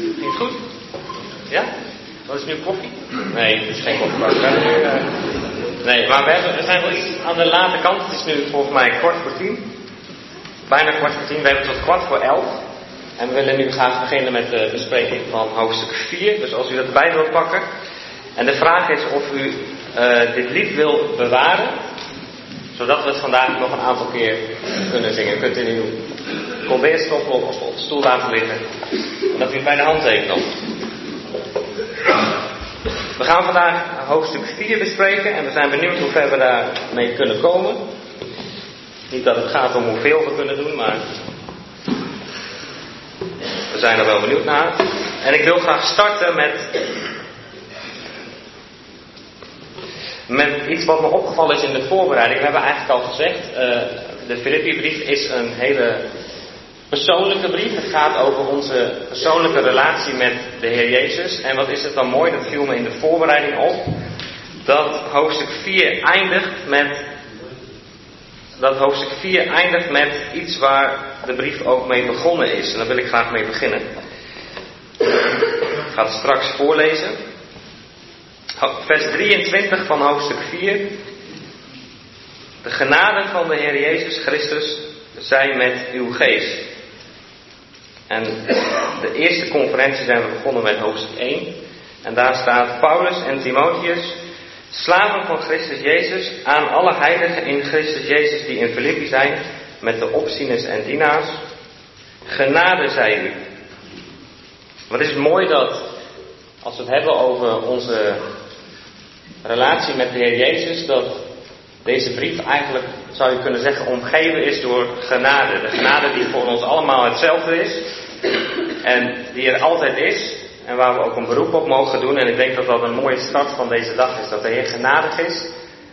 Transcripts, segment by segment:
Het goed? Ja? Wat is nu koffie? Nee, het is geen koffie. Nu, eh, nee, maar we, we zijn wel iets aan de late kant. Het is nu volgens mij kwart voor tien. Bijna kwart voor tien. We hebben tot kwart voor elf. En we willen nu graag beginnen met de bespreking van hoofdstuk 4. Dus als u dat erbij wilt pakken. En de vraag is of u eh, dit lied wil bewaren. Zodat we het vandaag nog een aantal keer kunnen zingen. U kunt uw colbert of op de stoel laten liggen. En dat u het bij de hand. We gaan vandaag hoofdstuk 4 bespreken en we zijn benieuwd hoe ver we daarmee kunnen komen. Niet dat het gaat om hoeveel we kunnen doen, maar we zijn er wel benieuwd naar. En ik wil graag starten met, met iets wat me opgevallen is in de voorbereiding. We hebben eigenlijk al gezegd, uh, de Filippi-brief is een hele persoonlijke brief. Het gaat over onze persoonlijke relatie met de Heer Jezus. En wat is het dan mooi, dat viel me in de voorbereiding op, dat hoofdstuk 4 eindigt met dat hoofdstuk 4 eindigt met iets waar de brief ook mee begonnen is. En daar wil ik graag mee beginnen. Ik ga het straks voorlezen. Vers 23 van hoofdstuk 4. De genade van de Heer Jezus Christus zij met uw geest. En de eerste conferentie zijn we begonnen met hoofdstuk 1. En daar staat Paulus en Timotheus, slaven van Christus Jezus, aan alle heiligen in Christus Jezus die in Filippi zijn, met de opzieners en dienaars. Genade zij u. Wat is het mooi dat, als we het hebben over onze relatie met de Heer Jezus, dat deze brief eigenlijk, zou je kunnen zeggen, omgeven is door genade. De genade die voor ons allemaal hetzelfde is. En die er altijd is. En waar we ook een beroep op mogen doen. En ik denk dat dat een mooie start van deze dag is. Dat de Heer genadig is.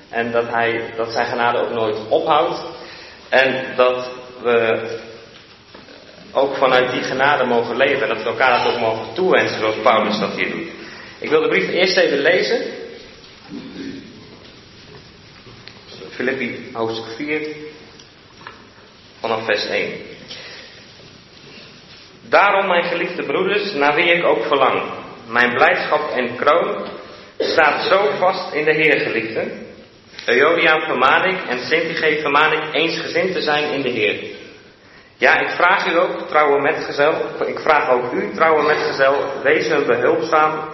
En dat, hij, dat zijn genade ook nooit ophoudt. En dat we ook vanuit die genade mogen leven. En dat we elkaar dat ook mogen toewensen zoals Paulus dat hier doet. Ik wil de brief eerst even lezen. Filippi hoofdstuk 4 vanaf vers 1. Daarom, mijn geliefde broeders, naar wie ik ook verlang, mijn blijdschap en kroon staat zo vast in de Heer, geliefde. Euodia vermaan ik en Sintige vermaan ik eensgezind te zijn in de Heer. Ja, ik vraag u ook, trouwe metgezel, ik vraag ook u, trouwe metgezel, wees hun behulpzaam,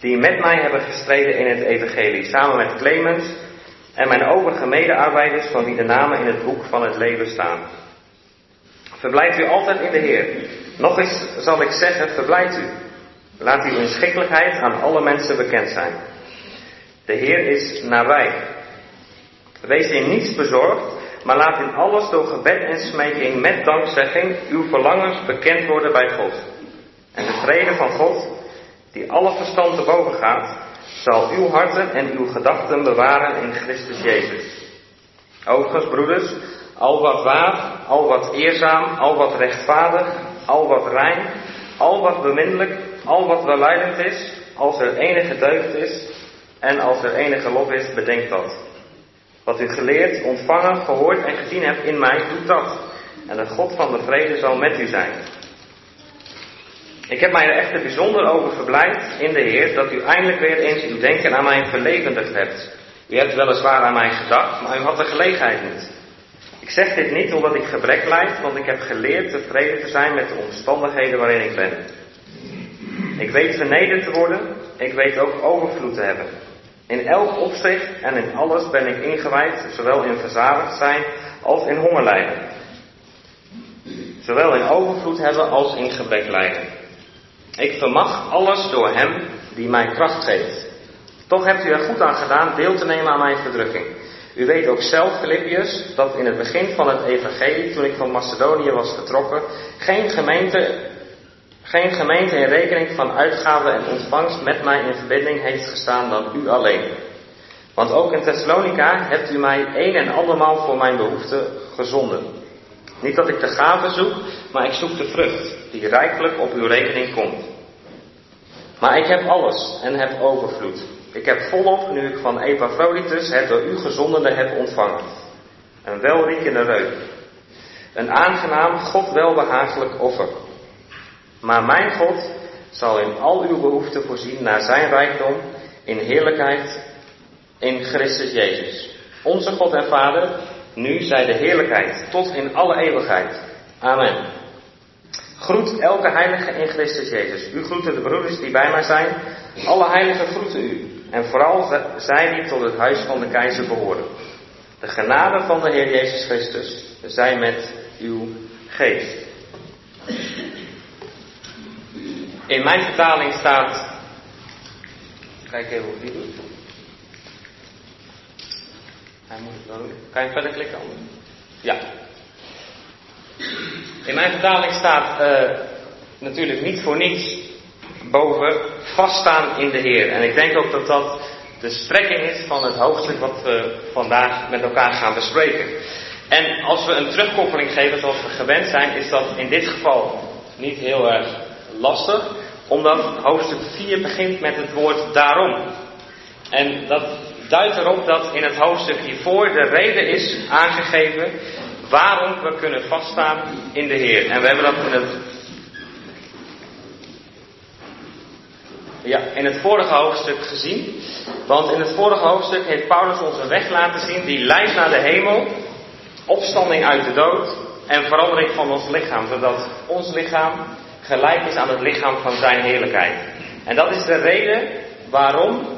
die met mij hebben gestreden in het evangelie, samen met Clemens en mijn overige medearbeiders van wie de namen in het boek van het leven staan. Verblijft u altijd in de Heer. Nog eens zal ik zeggen, verblijft u. Laat uw inschikkelijkheid aan alle mensen bekend zijn. De Heer is nabij. Wees in niets bezorgd, maar laat in alles door gebed en smeking met dankzegging uw verlangens bekend worden bij God. En de vrede van God, die alle verstand te boven gaat, zal uw harten en uw gedachten bewaren in Christus Jezus. Overigens, broeders, al wat waar, al wat eerzaam, al wat rechtvaardig, al wat rein, al wat beminnelijk, al wat welleidend is, als er enige deugd is en als er enige lof is, bedenk dat. Wat u geleerd, ontvangen, gehoord en gezien hebt in mij, doet dat. En de God van de vrede zal met u zijn. Ik heb mij er echt bijzonder over verblijd in de Heer dat u eindelijk weer eens uw denken aan mij verlevendigd hebt. U hebt weliswaar aan mij gedacht, maar u had de gelegenheid niet. Ik zeg dit niet omdat ik gebrek leid, want ik heb geleerd tevreden te zijn met de omstandigheden waarin ik ben. Ik weet vernederd te worden, ik weet ook overvloed te hebben. In elk opzicht en in alles ben ik ingewijd, zowel in verzadigd zijn als in honger lijden. Zowel in overvloed hebben als in gebrek lijden. Ik vermag alles door Hem die mij kracht geeft. Toch hebt u er goed aan gedaan deel te nemen aan mijn verdrukking. U weet ook zelf, Filippius, dat in het begin van het evangelie, toen ik van Macedonië was vertrokken, geen gemeente, geen gemeente in rekening van uitgaven en ontvangst met mij in verbinding heeft gestaan dan u alleen. Want ook in Thessalonica hebt u mij een en andermaal voor mijn behoeften gezonden. Niet dat ik de gave zoek, maar ik zoek de vrucht, die rijkelijk op uw rekening komt. Maar ik heb alles en heb overvloed. Ik heb volop, nu ik van Epaphroditus het door u gezondene heb ontvangen. Een welriekende reuk. Een aangenaam, God welbehagelijk offer. Maar mijn God zal in al uw behoeften voorzien naar zijn rijkdom in heerlijkheid in Christus Jezus. Onze God en Vader, nu zij de heerlijkheid tot in alle eeuwigheid. Amen. Groet elke heilige in Christus Jezus. U groeten de broeders die bij mij zijn. Alle heiligen groeten u. En vooral zij die tot het huis van de keizer behoren. De genade van de Heer Jezus Christus zij met uw geest. In mijn vertaling staat. Kijk even hoe die doet. Hij moet doen. Kan je verder klikken? Ja. In mijn vertaling staat uh, natuurlijk niet voor niets boven vaststaan in de Heer. En ik denk ook dat dat de strekking is van het hoofdstuk wat we vandaag met elkaar gaan bespreken. En als we een terugkoppeling geven zoals we gewend zijn, is dat in dit geval niet heel erg lastig, omdat hoofdstuk 4 begint met het woord daarom. En dat duidt erop dat in het hoofdstuk hiervoor de reden is aangegeven waarom we kunnen vaststaan in de Heer. En we hebben dat in het, ja, in het vorige hoofdstuk gezien. Want in het vorige hoofdstuk heeft Paulus ons een weg laten zien die leidt naar de hemel opstanding uit de dood en verandering van ons lichaam, zodat ons lichaam gelijk is aan het lichaam van zijn heerlijkheid. En dat is de reden waarom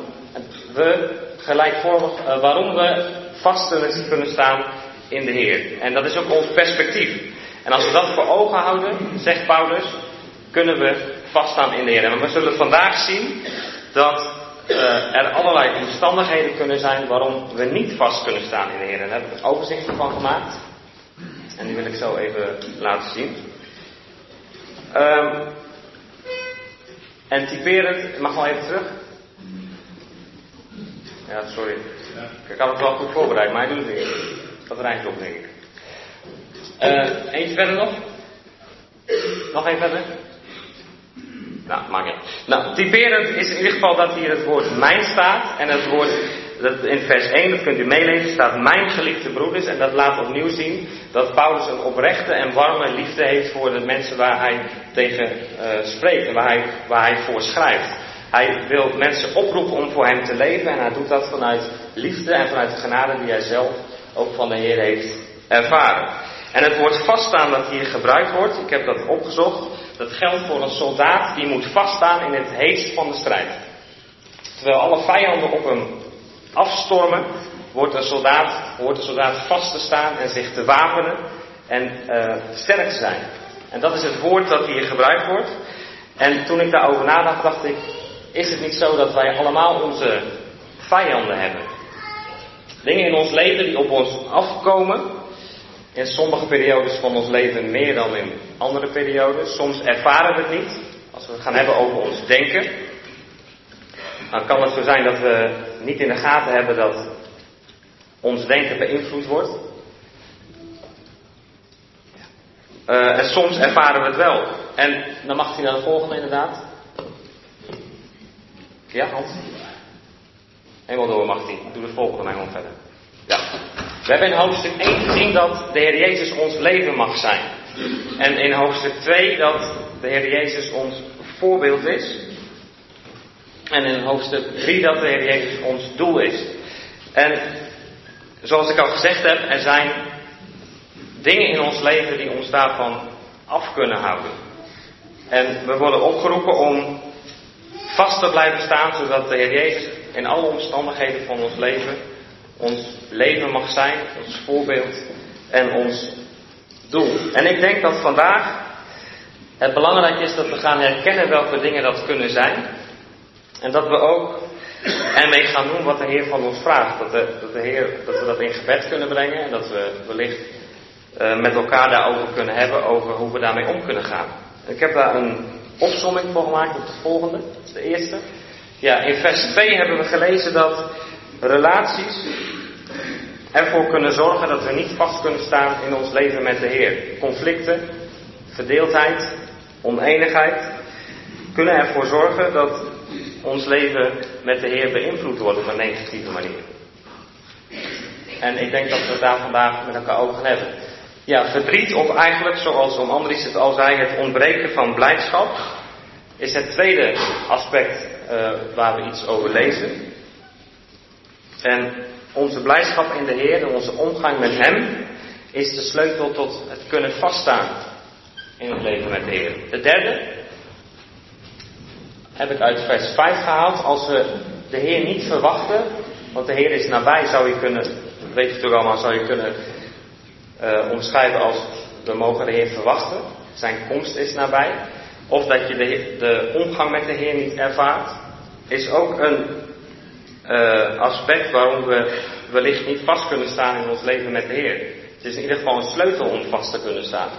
we gelijkvormig, uh, waarom we vast kunnen staan in de Heer. En dat is ook ons perspectief. En als we dat voor ogen houden, zegt Paulus, kunnen we vaststaan in de Heer. En we zullen vandaag zien dat uh, er allerlei omstandigheden kunnen zijn waarom we niet vast kunnen staan in de Heer. En daar heb ik een overzicht van gemaakt. En die wil ik zo even laten zien. Um, en typerend, mag wel even terug. Ja, sorry. Ik had het wel goed voorbereid, maar hij doet het. Dat rijdt op, denk ik. Uh, eentje verder nog? Nog één verder? Nou, maakt niet. Nou, typerend is in ieder geval dat hier het woord mijn staat. En het woord, dat in vers 1, dat kunt u meelezen, staat mijn geliefde broeders. En dat laat opnieuw zien dat Paulus een oprechte en warme liefde heeft voor de mensen waar hij tegen uh, spreekt en waar hij, waar hij voor schrijft. Hij wil mensen oproepen om voor hem te leven en hij doet dat vanuit liefde en vanuit de genade die hij zelf ook van de Heer heeft ervaren. En het woord vaststaan dat hier gebruikt wordt, ik heb dat opgezocht, dat geldt voor een soldaat die moet vaststaan in het heetst van de strijd. Terwijl alle vijanden op hem afstormen, wordt een soldaat, hoort de soldaat vast te staan en zich te wapenen en uh, sterk te zijn. En dat is het woord dat hier gebruikt wordt. En toen ik daarover nadacht, dacht ik, is het niet zo dat wij allemaal onze vijanden hebben? Dingen in ons leven die op ons afkomen, in sommige periodes van ons leven meer dan in andere periodes. Soms ervaren we het niet. Als we het gaan hebben over ons denken, dan kan het zo zijn dat we niet in de gaten hebben dat ons denken beïnvloed wordt. Uh, en soms ervaren we het wel. En dan mag hij naar de volgende inderdaad. Ja, Hans? Helemaal door mag hij. Doe de volgende maar gewoon verder. Ja. We hebben in hoofdstuk 1 gezien dat de Heer Jezus ons leven mag zijn. En in hoofdstuk 2 dat de Heer Jezus ons voorbeeld is. En in hoofdstuk 3 dat de Heer Jezus ons doel is. En zoals ik al gezegd heb, er zijn dingen in ons leven die ons daarvan af kunnen houden. En we worden opgeroepen om vast te blijven staan, zodat de Heer Jezus in alle omstandigheden van ons leven ons leven mag zijn, ons voorbeeld en ons doel. En ik denk dat vandaag het belangrijk is dat we gaan herkennen welke dingen dat kunnen zijn. En dat we ook ermee gaan doen wat de Heer van ons vraagt. Dat, de, dat, de Heer, dat we dat in gebed kunnen brengen en dat we wellicht uh, met elkaar daarover kunnen hebben, over hoe we daarmee om kunnen gaan. Ik heb daar een opzomming voor gemaakt op de volgende, dat is de eerste. Ja, in vers 2 hebben we gelezen dat relaties ervoor kunnen zorgen dat we niet vast kunnen staan in ons leven met de Heer. Conflicten, verdeeldheid, oneenigheid kunnen ervoor zorgen dat ons leven met de Heer beïnvloed wordt op een negatieve manier. En ik denk dat we het daar vandaag met elkaar over gaan hebben. ja, verdriet, of eigenlijk zoals om Andries het al zei, het ontbreken van blijdschap, is het tweede aspect uh, waar we iets over lezen. En onze blijdschap in de Heer en onze omgang met Hem is de sleutel tot het kunnen vaststaan in het leven met de Heer. De derde heb ik uit vers 5 gehaald. Als we de Heer niet verwachten, want de Heer is nabij, zou je kunnen, weet je toch allemaal, zou je kunnen uh, omschrijven als we mogen de Heer verwachten. Zijn komst is nabij. Of dat je de omgang met de Heer niet ervaart, is ook een uh, aspect waarom we wellicht niet vast kunnen staan in ons leven met de Heer. Het is in ieder geval een sleutel om vast te kunnen staan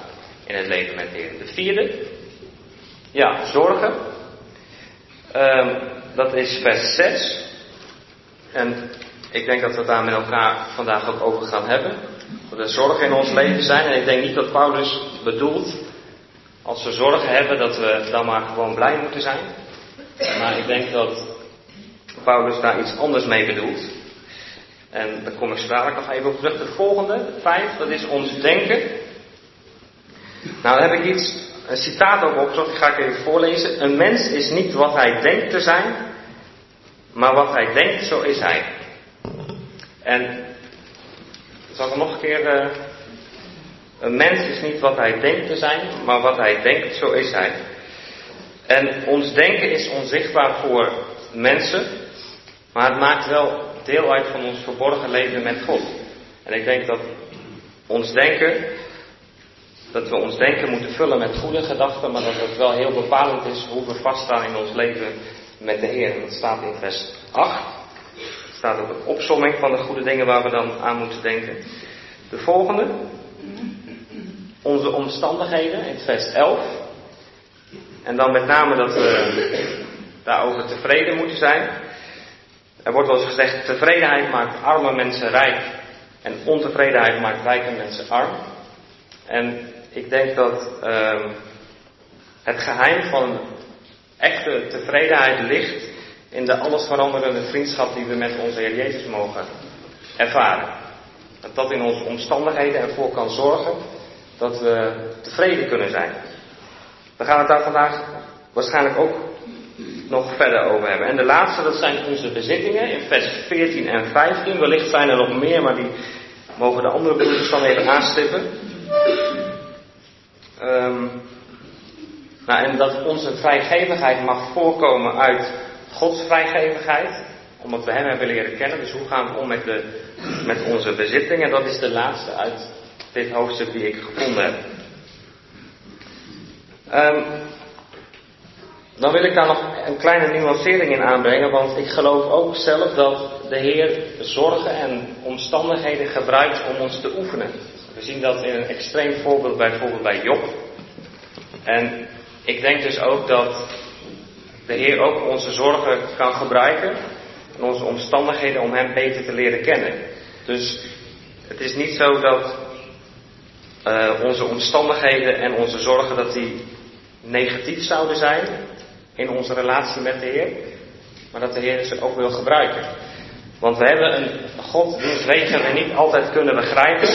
in het leven met de Heer. De vierde, ja, zorgen. Um, dat is vers 6. En ik denk dat we daar met elkaar vandaag ook over gaan hebben. Dat er zorgen in ons leven zijn. En ik denk niet dat Paulus bedoelt, als we zorgen hebben, dat we dan maar gewoon blij moeten zijn. Maar ik denk dat Paulus daar iets anders mee bedoelt. En daar kom ik dadelijk nog even op terug. De volgende, vijf, dat is ons denken. Nou, dan heb ik iets, een citaat ook opgezocht, die ga ik even voorlezen. Een mens is niet wat hij denkt te zijn, maar wat hij denkt, zo is hij. En, zal ik nog een keer, uh, een mens is niet wat hij denkt te zijn, maar wat hij denkt, zo is hij. En ons denken is onzichtbaar voor mensen, maar het maakt wel deel uit van ons verborgen leven met God. En ik denk dat ons denken, dat we ons denken moeten vullen met goede gedachten, maar dat het wel heel bepalend is hoe we vaststaan in ons leven met de Heer. Dat staat in vers 8. Er staat ook een opsomming van de goede dingen waar we dan aan moeten denken. De volgende. Onze omstandigheden in vers 11. En dan met name dat we daarover tevreden moeten zijn. Er wordt wel eens gezegd, tevredenheid maakt arme mensen rijk en ontevredenheid maakt rijke mensen arm. En ik denk dat uh, het geheim van echte tevredenheid ligt in de alles veranderende vriendschap die we met onze Heer Jezus mogen ervaren. Dat dat in onze omstandigheden ervoor kan zorgen dat we tevreden kunnen zijn. We gaan het daar vandaag waarschijnlijk ook nog verder over hebben. En de laatste, dat zijn onze bezittingen in vers 14 en 15. Wellicht zijn er nog meer, maar die mogen de andere broeders dan even aanstippen. Um, nou, en dat onze vrijgevigheid mag voorkomen uit Gods vrijgevigheid, omdat we Hem hebben leren kennen. Dus hoe gaan we om met, de, met onze bezittingen? Dat is de laatste uit dit hoofdstuk die ik gevonden heb. Um, dan wil ik daar nog een kleine nuancering in aanbrengen, want ik geloof ook zelf dat de Heer zorgen en omstandigheden gebruikt om ons te oefenen. We zien dat in een extreem voorbeeld bijvoorbeeld bij Job. En ik denk dus ook dat de Heer ook onze zorgen kan gebruiken en onze omstandigheden om Hem beter te leren kennen. Dus het is niet zo dat uh, onze omstandigheden en onze zorgen dat die negatief zouden zijn in onze relatie met de Heer, maar dat de Heer ze ook wil gebruiken. Want we hebben een God wiens wegen we niet altijd kunnen begrijpen,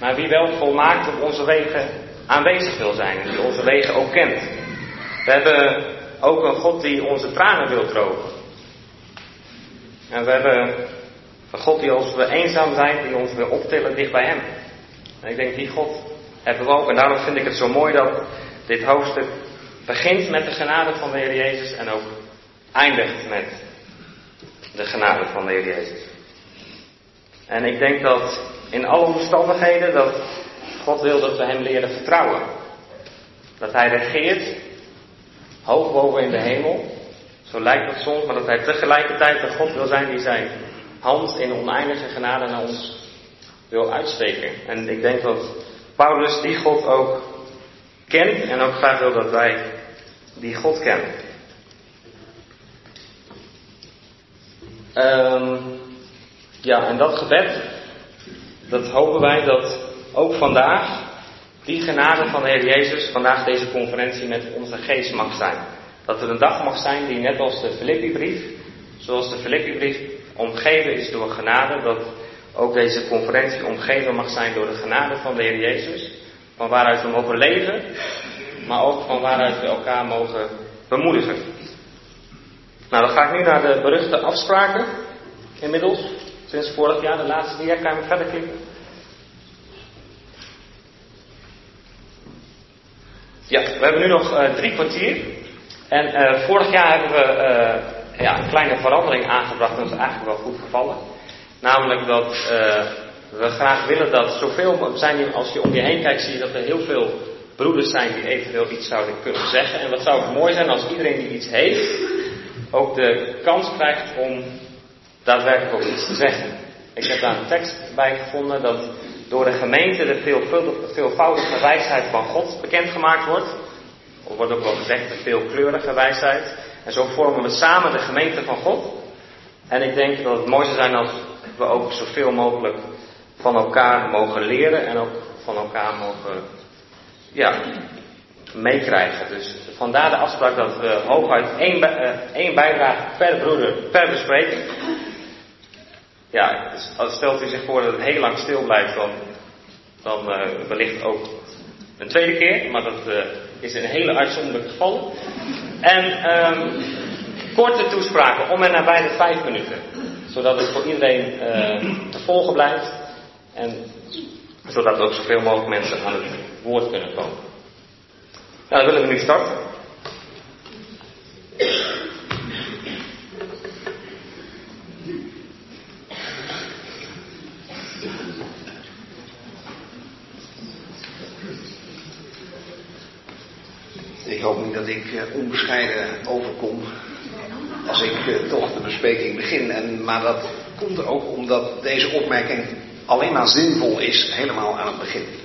maar wie wel volmaakt op onze wegen aanwezig wil zijn en die onze wegen ook kent. We hebben ook een God die onze tranen wil drogen. En we hebben een God die als we eenzaam zijn, die ons wil optillen dicht bij Hem. En ik denk, die God hebben we ook. En daarom vind ik het zo mooi dat dit hoofdstuk begint met de genade van de Heer Jezus en ook eindigt met de genade van de Heer Jezus. En ik denk dat in alle omstandigheden dat God wil dat we Hem leren vertrouwen. Dat Hij regeert hoog boven in de hemel. Zo lijkt het soms, maar dat Hij tegelijkertijd de God wil zijn die zijn hand in oneindige genade naar ons wil uitsteken. En ik denk dat Paulus die God ook kent en ook graag wil dat wij die God kennen. Um, ja, en dat gebed, dat hopen wij dat ook vandaag die genade van de Heer Jezus vandaag deze conferentie met onze geest mag zijn. Dat het een dag mag zijn die net als de Filippi-brief, zoals de Filippi-brief omgeven is door genade, dat ook deze conferentie omgeven mag zijn door de genade van de Heer Jezus. Van waaruit we mogen leven, maar ook van waaruit we elkaar mogen bemoedigen. Nou, dan ga ik nu naar de beruchte afspraken. Inmiddels, sinds vorig jaar, de laatste dia, kan je verder klikken. Ja, we hebben nu nog uh, drie kwartier. En uh, vorig jaar hebben we uh, ja, een kleine verandering aangebracht. Dat is eigenlijk wel goed gevallen. Namelijk dat we graag willen dat zoveel zijn als je om je heen kijkt, zie je dat er heel veel broeders zijn die eventueel iets zouden kunnen zeggen. En wat zou het mooi zijn als iedereen die iets heeft, ook de kans krijgt om daadwerkelijk ook iets te zeggen. Ik heb daar een tekst bij gevonden dat door de gemeente de veelvoudige wijsheid van God bekendgemaakt wordt. Er wordt ook wel gezegd de veelkleurige wijsheid. En zo vormen we samen de gemeente van God. En ik denk dat het mooi zou zijn als we ook zoveel mogelijk van elkaar mogen leren en ook van elkaar mogen ja, meekrijgen. Dus vandaar de afspraak dat we hooguit één, uh, één bijdrage per broeder per bespreking. Ja, dus stelt u zich voor dat het heel lang stil blijft, dan, dan uh, wellicht ook een tweede keer, maar dat uh, is een hele uitzonderlijke geval. En um, korte toespraken, om en nabij de vijf minuten. Zodat het voor iedereen te volgen blijft. En zodat ook zoveel mogelijk mensen aan het woord kunnen komen. Nou, dan willen we nu starten. Ik hoop niet dat ik uh, onbescheiden overkom als ik uh, toch de bespreking begin. En, maar dat komt er ook omdat deze opmerking alleen maar zinvol is, helemaal aan het begin.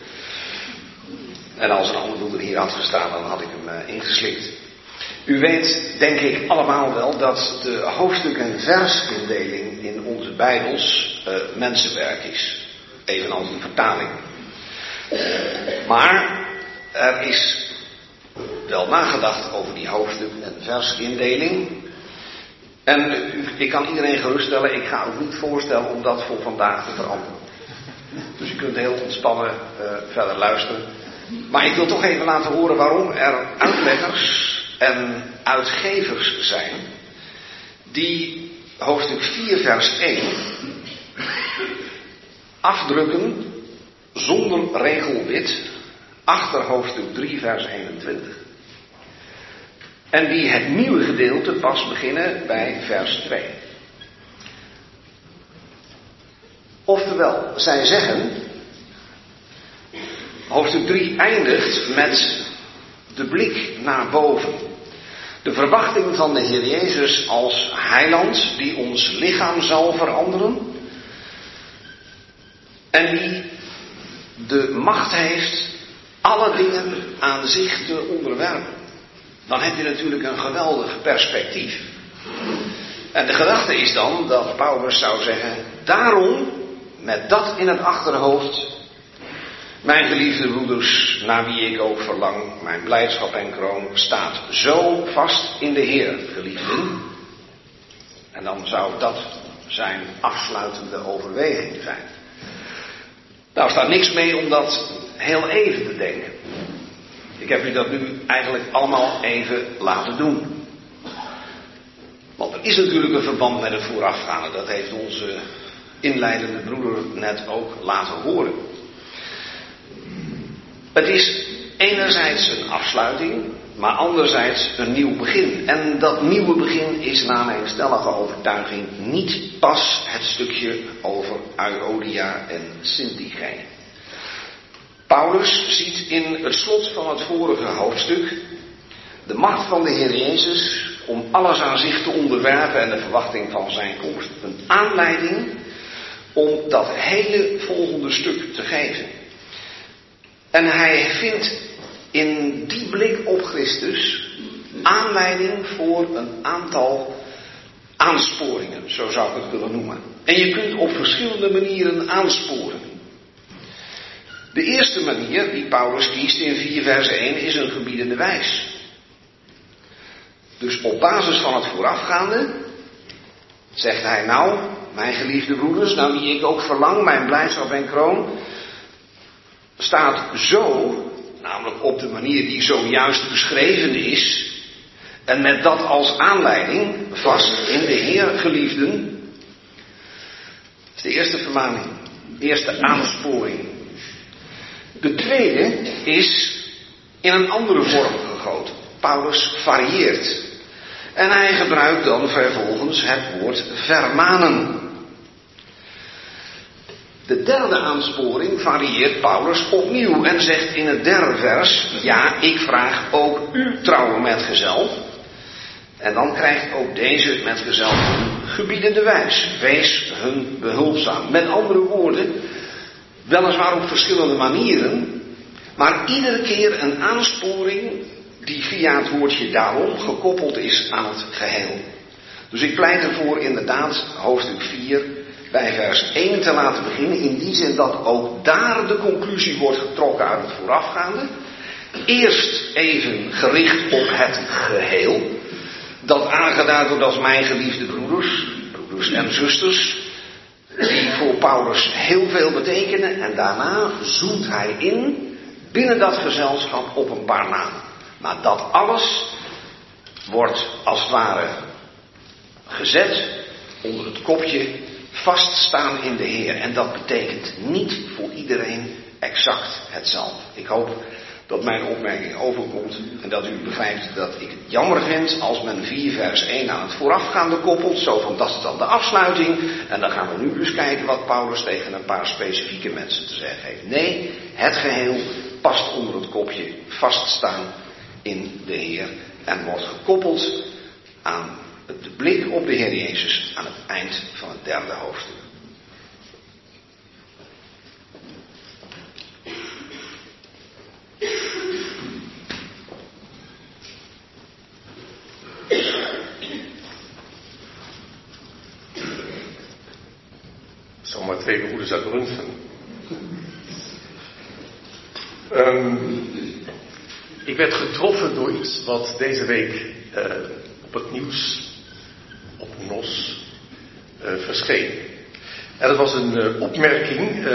En als een andere broeder hier had gestaan, dan had ik hem uh, ingeslikt. U weet, denk ik, allemaal wel dat de hoofdstuk- en versindeling in onze Bijbels uh, mensenwerk is. Evenals de vertaling. Maar er is wel nagedacht over die hoofdstuk- en versindeling. En ik kan iedereen geruststellen, ik ga ook niet voorstellen om dat voor vandaag te veranderen. Dus u kunt heel ontspannen verder luisteren. Maar ik wil toch even laten horen waarom er uitleggers en uitgevers zijn die hoofdstuk 4 vers 1 afdrukken zonder regelwit achter hoofdstuk 3 vers 21. En die het nieuwe gedeelte pas beginnen bij vers 2. Oftewel, zij zeggen, hoofdstuk 3 eindigt met de blik naar boven. De verwachting van de Heer Jezus als heiland die ons lichaam zal veranderen. En die de macht heeft alle dingen aan zich te onderwerpen. Dan heb je natuurlijk een geweldig perspectief. En de gedachte is dan dat Paulus zou zeggen, daarom met dat in het achterhoofd, mijn geliefde broeders, naar wie ik ook verlang, mijn blijdschap en kroon, staat zo vast in de Heer, geliefden. En dan zou dat zijn afsluitende overweging zijn. Nou, staat niks mee om dat heel even te denken. Ik heb u dat nu eigenlijk allemaal even laten doen. Want er is natuurlijk een verband met het voorafgaande. Dat heeft onze inleidende broeder net ook laten horen. Het is enerzijds een afsluiting, maar anderzijds een nieuw begin. En dat nieuwe begin is naar mijn stellige overtuiging niet pas het stukje over Euodia en Syntyche. Paulus ziet in het slot van het vorige hoofdstuk de macht van de Heer Jezus om alles aan zich te onderwerpen en de verwachting van zijn komst. Een aanleiding om dat hele volgende stuk te geven. En hij vindt in die blik op Christus aanleiding voor een aantal aansporingen, zo zou ik het willen noemen. En je kunt op verschillende manieren aansporen. De eerste manier die Paulus kiest in 4 vers 1 is een gebiedende wijs. Dus op basis van het voorafgaande zegt hij nou, mijn geliefde broeders, naar wie ik ook verlang, mijn blijdschap en kroon, staat zo, namelijk op de manier die zojuist beschreven is, en met dat als aanleiding, vast in de Heer geliefden, is de eerste vermaning, de eerste aansporing. De tweede is in een andere vorm gegoten. Paulus varieert. En hij gebruikt dan vervolgens het woord vermanen. De derde aansporing varieert Paulus opnieuw en zegt in het derde vers: Ja, ik vraag ook u trouwe metgezel. En dan krijgt ook deze metgezel een gebiedende wijs. Wees hun behulpzaam. Met andere woorden, weliswaar op verschillende manieren, maar iedere keer een aansporing die via het woordje daarom gekoppeld is aan het geheel. Dus ik pleit ervoor inderdaad hoofdstuk 4 bij vers 1 te laten beginnen. In die zin dat ook daar de conclusie wordt getrokken uit het voorafgaande. Eerst even gericht op het geheel. Dat aangeduid wordt als mijn geliefde broeders, broeders en zusters. Die voor Paulus heel veel betekenen. En daarna zoekt hij in binnen dat gezelschap op een paar namen. Maar dat alles wordt als het ware gezet onder het kopje vaststaan in de Heer. En dat betekent niet voor iedereen exact hetzelfde. Ik hoop dat mijn opmerking overkomt en dat u begrijpt dat ik het jammer vind als men 4 vers 1 aan het voorafgaande koppelt, zo van dat is dan de afsluiting en dan gaan we nu eens kijken wat Paulus tegen een paar specifieke mensen te zeggen heeft. Nee, het geheel past onder het kopje vaststaan in de Heer en wordt gekoppeld aan de blik op de Heer Jezus aan het eind van het derde hoofdstuk. Zomaar twee broeders uit. Um, ik werd getroffen door iets wat deze week uh, op het nieuws, uh, verscheen. En dat was een uh, opmerking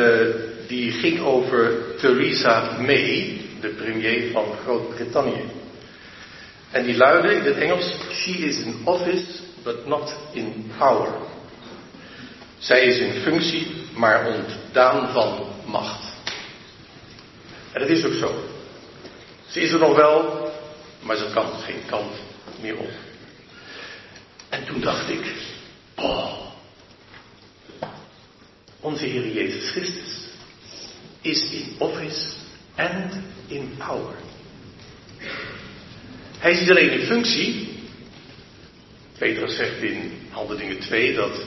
die ging over Theresa May, de premier van Groot-Brittannië. En die luidde in het Engels: She is in office, but not in power. Zij is in functie, maar ontdaan van macht. En dat is ook zo. Ze is er nog wel, maar ze kan geen kant meer op. En toen dacht ik, oh, onze Heer Jezus Christus is in office and in power. Hij is niet alleen in functie. Petrus zegt in Handelingen 2 dat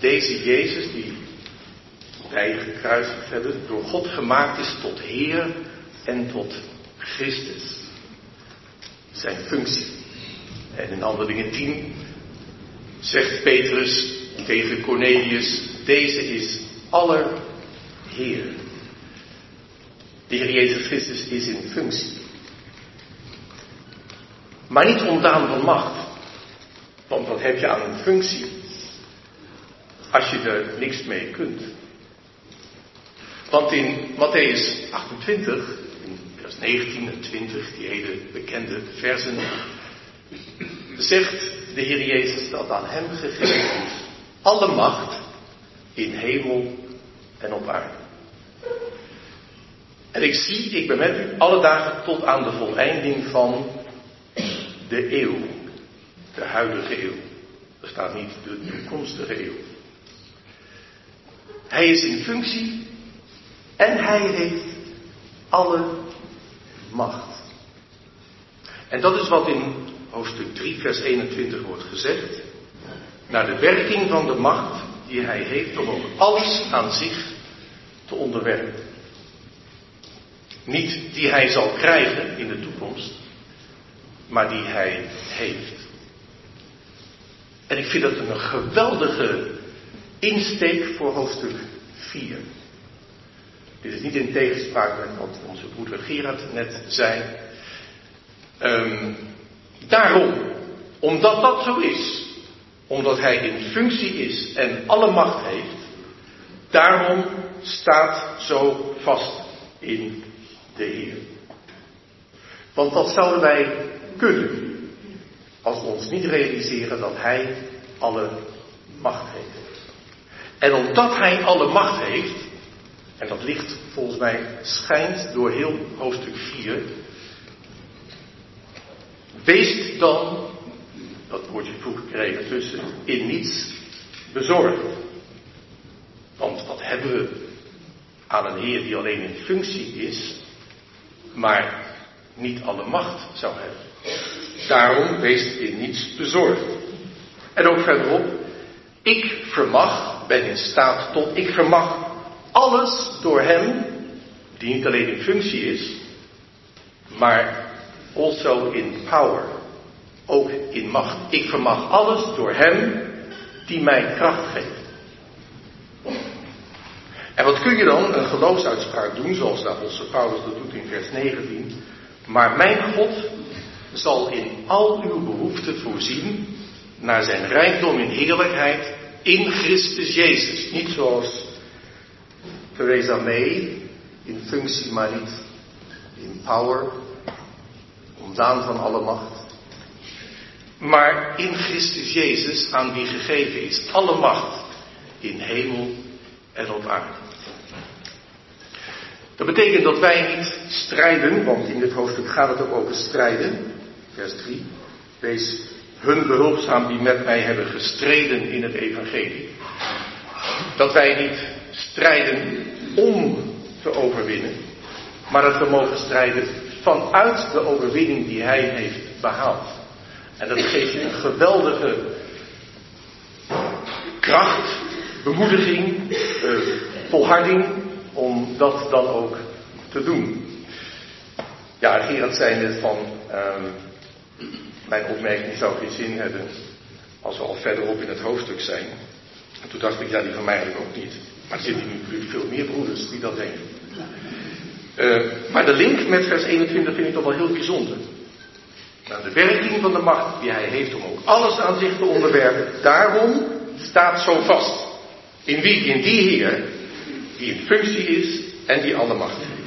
deze Jezus, die wij gekruisigd hebben, door God gemaakt is tot Heer en tot Christus. Zijn functie. En in Handelingen 10 zegt Petrus tegen Cornelius, deze is aller Heer. De Heer Jezus Christus is in functie. Maar niet ontdaan van macht. Want wat heb je aan een functie als je er niks mee kunt? Want in Matthäus 28, in vers 19 en 20, die hele bekende versen, zegt de Heer Jezus dat aan hem gegeven is alle macht in hemel en op aarde. En ik zie, ik ben met u alle dagen tot aan de voleinding van de eeuw. De huidige eeuw. Er staat niet de toekomstige eeuw. Hij is in functie en hij heeft alle macht. En dat is wat in hoofdstuk 3, vers 21 wordt gezegd. Naar de werking van de macht die hij heeft om ook alles aan zich te onderwerpen. Niet die hij zal krijgen in de toekomst, maar die hij heeft. En ik vind dat een geweldige insteek voor hoofdstuk 4. Dit is niet in tegenspraak met wat onze broeder Gerard net zei. Um, daarom, omdat dat zo is, omdat hij in functie is en alle macht heeft, daarom staat zo vast in de Heer. Want dat zouden wij kunnen als we ons niet realiseren dat Hij alle macht heeft. En omdat Hij alle macht heeft, en dat ligt volgens mij schijnt door heel hoofdstuk 4, wees dan, dat woordje er even tussen, in niets bezorgd. Want wat hebben we aan een Heer die alleen in functie is, maar niet alle macht zou hebben. Daarom wees in niets bezorgd. En ook verderop, ik vermag, ben in staat tot, ik vermag alles door Hem, die niet alleen in functie is, maar also in power, ook in macht. Ik vermag alles door Hem die mij kracht geeft. En wat kun je dan? Een geloofsuitspraak doen, zoals de apostel Paulus dat doet in vers 19. Maar mijn God zal in al uw behoeften voorzien naar zijn rijkdom in heerlijkheid in Christus Jezus. Niet zoals Theresa May, in functie maar niet in power, ontdaan van alle macht. Maar in Christus Jezus, aan wie gegeven is alle macht in hemel en op aarde. Dat betekent dat wij niet strijden, want in dit hoofdstuk gaat het ook over strijden. Vers 3. Wees hun behulpzaam die met mij hebben gestreden in het evangelie. Dat wij niet strijden om te overwinnen, maar dat we mogen strijden vanuit de overwinning die hij heeft behaald. En dat geeft een geweldige kracht, bemoediging, eh, volharding om dat dan ook te doen. Ja, Gerard zei net van, um, mijn opmerking zou geen zin hebben als we al verderop in het hoofdstuk zijn. En toen dacht ik, ja, die van mij ook niet. Maar er zitten nu veel meer broeders die dat denken. Uh, maar de link met vers 21 vind ik toch wel heel bijzonder. Nou, de werking van de macht die hij heeft om ook alles aan zich te onderwerpen, daarom staat zo vast. In wie? In die Heer, die in functie is en die alle macht heeft.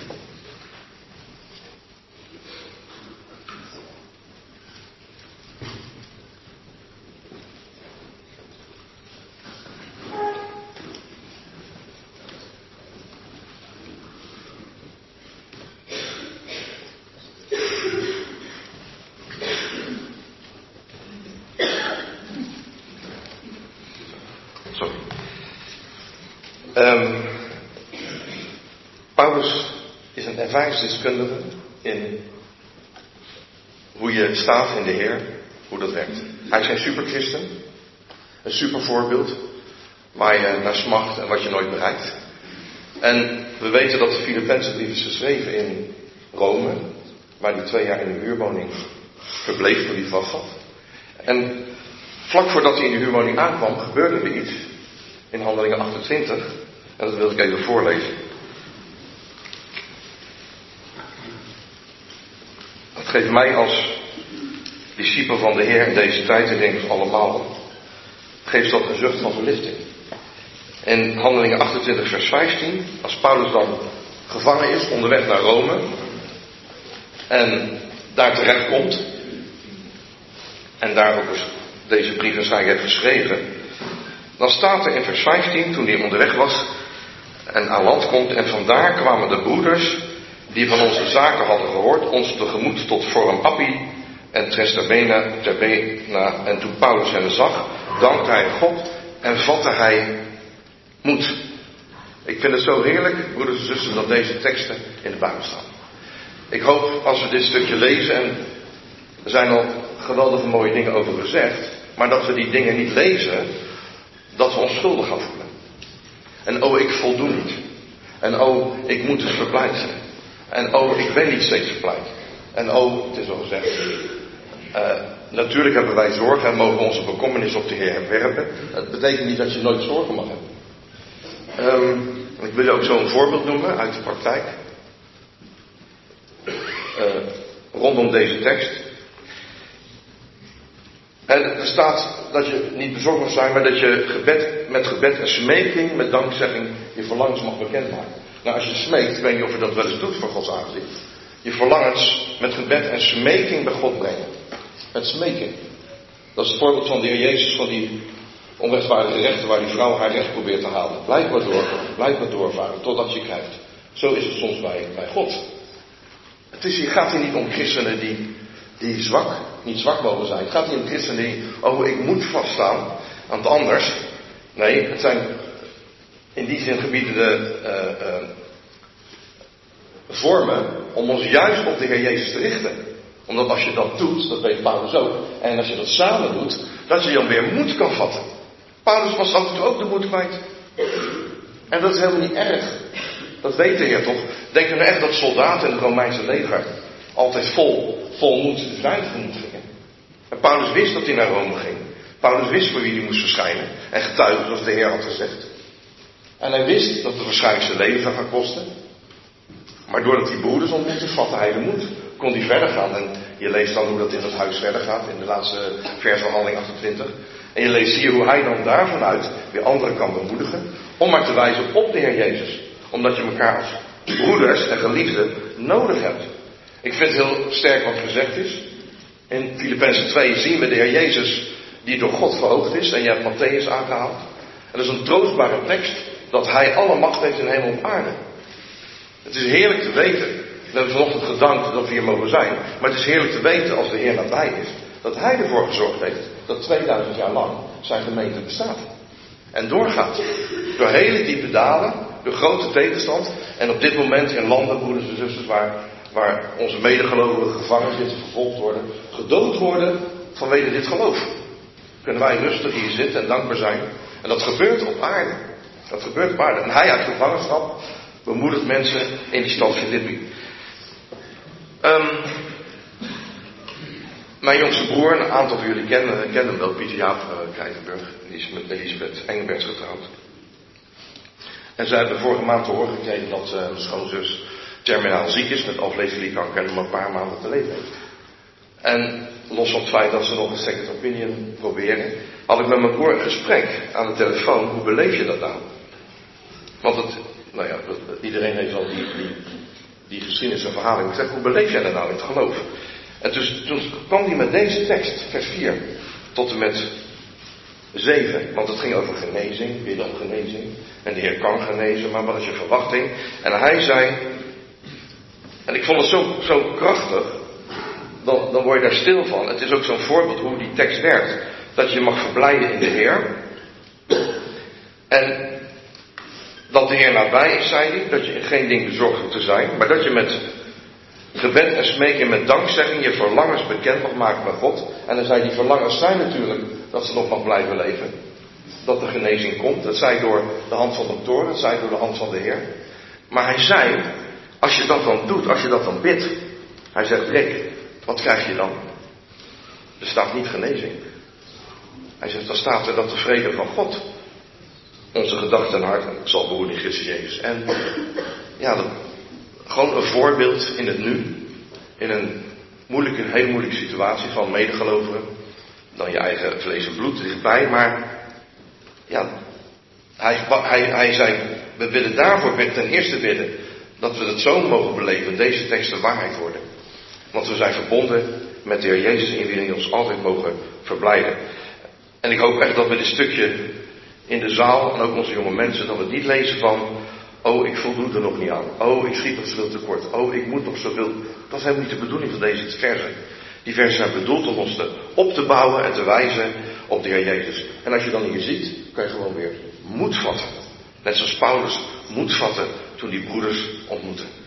Ervaringsdeskundige in hoe je staat in de Heer, hoe dat werkt. Hij is een superchristen, een supervoorbeeld, waar je naar smacht en wat je nooit bereikt. En we weten dat de Filipijnse brief is geschreven in Rome, waar hij twee jaar in een huurwoning verbleef toen hij vast En vlak voordat hij in de huurwoning aankwam, gebeurde er iets in Handelingen 28. En dat wil ik even voorlezen. Geeft mij als discipel van de Heer in deze tijd, en denk allemaal, geeft dat een zucht van verlichting. In Handelingen 28, vers 15, als Paulus dan gevangen is onderweg naar Rome en daar terecht komt en daar ook deze brief waarschijnlijk heeft geschreven, dan staat er in vers 15, toen hij onderweg was en aan land komt en vandaar kwamen de broeders die van onze zaken hadden gehoord, ons tegemoet tot Forum Appi en Trestabena, Terbena. En toen Paulus hen zag, dankte hij God en vatte hij moed. Ik vind het zo heerlijk, broeders en zussen, dat deze teksten in de Bijbel staan. Ik hoop als we dit stukje lezen, en er zijn al geweldige mooie dingen over gezegd, maar dat we die dingen niet lezen, dat we ons schuldig gaan voelen. En oh, ik voldoe niet. En oh, ik moet dus verblijd zijn. En oh, ik ben niet steeds verplicht. En oh, het is al gezegd. Uh, natuurlijk hebben wij zorgen en mogen onze bekommernis op de Heer werpen. Dat betekent niet dat je nooit zorgen mag hebben. Um, ik wil ook zo een voorbeeld noemen uit de praktijk. Uh, rondom deze tekst. En er staat dat je niet bezorgd mag zijn, maar dat je gebed, met gebed en smeking, met dankzegging, je verlangens mag bekendmaken. Nou, als je smeekt, ik weet niet of je dat wel eens doet voor Gods aangezicht. Je verlangens met gebed en smeking bij God brengen. Met smeking. Dat is het voorbeeld van de Heer Jezus, van die onrechtvaardige rechter waar die vrouw haar recht probeert te halen. Blijf maar door, blijf maar doorvaren totdat je krijgt. Zo is het soms bij, bij God. Het is, gaat hier niet om christenen die, die zwak, niet zwak mogen zijn. Het gaat niet om christenen die, oh ik moet vaststaan aan het anders. Nee, het zijn in die zin gebieden de uh, vormen om ons juist op de Heer Jezus te richten. Omdat als je dat doet, dat weet Paulus ook, en als je dat samen doet, dat je dan weer moed kan vatten. Paulus was toe ook de moed kwijt. En dat is helemaal niet erg. Dat weet de Heer toch? Denk je nou echt dat soldaten in het Romeinse leger altijd vol, vol moed de gingen? En Paulus wist dat hij naar Rome ging. Paulus wist voor wie hij moest verschijnen. En getuigen zoals de Heer had gezegd. En hij wist dat het waarschijnlijk zijn leven zou gaan kosten. Maar doordat hij broeders ontmoette, vatte hij de moed. Kon hij verder gaan. En je leest dan hoe dat in het huis verder gaat. In de laatste vers van handeling 28. En je leest hier hoe hij dan daarvan uit weer anderen kan bemoedigen. Om maar te wijzen op de Heer Jezus. Omdat je elkaar als broeders en geliefden nodig hebt. Ik vind heel sterk wat gezegd is. In Filippenzen 2 zien we de Heer Jezus die door God verhoogd is. En je hebt Matthäus aangehaald. En dat is een troostbare tekst dat hij alle macht heeft in hemel en aarde. Het is heerlijk te weten. We hebben vanochtend gedankt dat we hier mogen zijn. Maar het is heerlijk te weten als de Heer nabij is. Dat hij ervoor gezorgd heeft dat 2000 jaar lang zijn gemeente bestaat. En doorgaat. Door hele diepe dalen. Door grote tegenstand. En op dit moment in landen, broeders en zusters, waar, waar onze medegelovigen gevangen zitten, vervolgd worden. Gedood worden vanwege dit geloof. Kunnen wij rustig hier zitten en dankbaar zijn. En dat gebeurt op aarde. Dat gebeurt waar. En hij uit gevangenschap bemoedigt mensen in die stad Filippi. Um, mijn jongste broer, een aantal van jullie kennen, kennen hem wel, Pieter Jaap uh, Die is met Elisabeth Engelberts getrouwd. En zij hebben vorige maand te horen gekregen dat uh, mijn schoonzus terminaal ziek is met afleverliekanker en nog een paar maanden te leven heeft. En los van het feit dat ze nog een second opinion proberen, had ik met mijn broer een gesprek aan de telefoon. Hoe beleef je dat nou? Want het, nou ja, iedereen heeft wel die, die, die geschiedenis en verhaling. Zeg, hoe beleef jij dat nou in het geloof? En dus, toen kwam hij met deze tekst, vers 4, tot en met 7. Want het ging over genezing, bidden om genezing. En de Heer kan genezen, maar wat is je verwachting? En hij zei, en ik vond het zo, zo krachtig, dan, dan word je daar stil van. Het is ook zo'n voorbeeld hoe die tekst werkt. Dat je mag verblijden in de Heer. En dat de Heer nabij is, zei hij, dat je geen ding bezorgd hoeft te zijn, maar dat je met gebed en smeken met dankzegging je verlangens bekend mag maken bij God. En dan zei die verlangens zijn natuurlijk dat ze nog mag blijven leven. Dat de genezing komt. Dat zei door de hand van de dokter, dat zei door de hand van de Heer. Maar hij zei, als je dat dan doet, als je dat dan bidt, hij zegt, Rick, wat krijg je dan? Er staat niet genezing. Hij zegt, dan staat er dat de vrede van God onze gedachten en hart zal behoeden in Jezus. En ja, gewoon een voorbeeld in het nu. In een moeilijke, hele moeilijke situatie van medegelovigen. Dan je eigen vlees en bloed dichtbij. Maar ja, hij, hij, hij zei, we willen daarvoor ten eerste bidden dat we het zo mogen beleven, deze teksten waarheid worden. Want we zijn verbonden met de Heer Jezus in wie we ons altijd mogen verblijden. En ik hoop echt dat we dit stukje in de zaal en ook onze jonge mensen, dat we niet lezen van, oh ik voldoe er nog niet aan, oh ik schiet nog zoveel tekort, oh ik moet nog zoveel. Dat is helemaal niet de bedoeling van deze versen. Die versen zijn bedoeld om ons te, op te bouwen en te wijzen op de Heer Jezus. En als je dan hier ziet, kan je gewoon weer moed vatten. Net zoals Paulus moed vatten toen die broeders ontmoetten.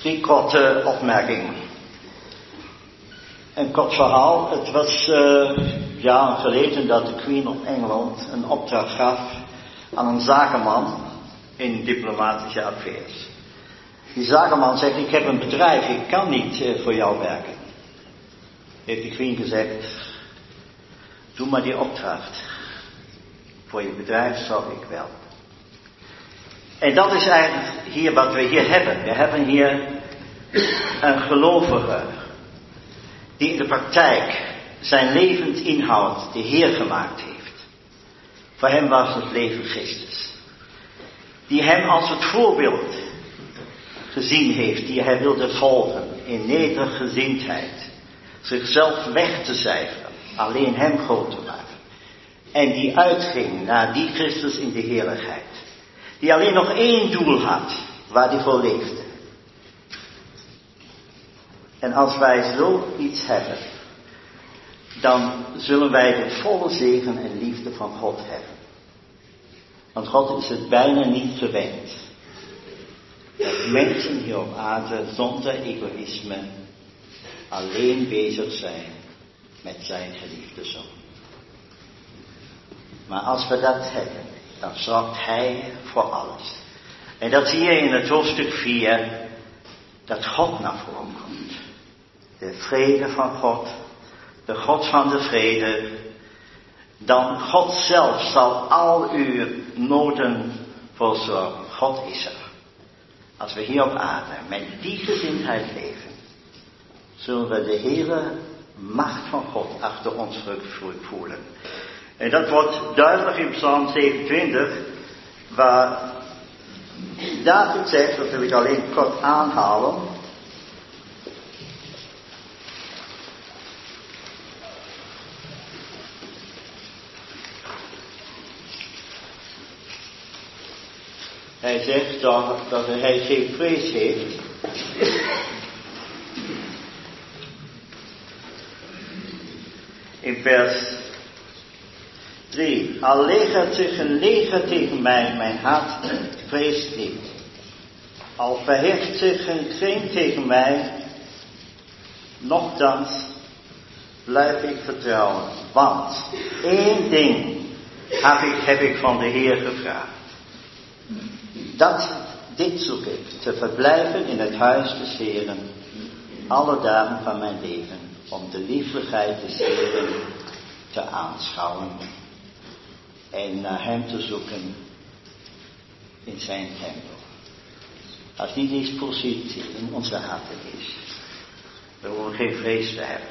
Drie korte opmerkingen. Een kort verhaal. Het was uh, jaren geleden dat de Queen of Engeland een opdracht gaf aan een zakenman in diplomatische affaires. Die zakenman zegt, ik heb een bedrijf, ik kan niet uh, voor jou werken. Heeft de Queen gezegd, doe maar die opdracht. Voor je bedrijf zorg ik wel. En dat is eigenlijk hier wat we hier hebben. We hebben hier een gelovige die in de praktijk zijn levendinhoud de Heer gemaakt heeft. Voor hem was het leven Christus. Die hem als het voorbeeld gezien heeft, die hij wilde volgen in nederige gezindheid. Zichzelf weg te cijferen, alleen hem groot te maken. En die uitging naar die Christus in de heerlijkheid. Die alleen nog één doel had, waar hij voor leefde. En als wij zoiets hebben, dan zullen wij de volle zegen en liefde van God hebben. Want God is het bijna niet gewend. Dat mensen hier op aarde zonder egoïsme alleen bezig zijn met zijn geliefde zoon. Maar als we dat hebben, dan zorgt hij voor alles. En dat zie je in het hoofdstuk 4, dat God naar voren komt. De vrede van God, de God van de vrede, dan God zelf zal al uw noden voorzorgen. God is er. Als we hier op aarde met die gezindheid leven, zullen we de hele macht van God achter ons voelen. En dat wordt duidelijk in Psalm 27, waar David zegt, dat wil ik alleen kort aanhalen. Hij zegt dat, dat hij geen vrees heeft. In vers 3. Al legert zich een leger tegen mij, mijn hart vreest niet. Al verheft zich een kring tegen mij, nochtans blijf ik vertrouwen. Want één ding heb ik, heb ik van de Heer gevraagd. Dat, dit zoek ik, te verblijven in het huis des Heeren, alle dagen van mijn leven, om de lieflijkheid des Heeren te aanschouwen en naar hem te zoeken in zijn tempel. Als die dispositie in onze harten is, dan hoeven geen vrees te hebben.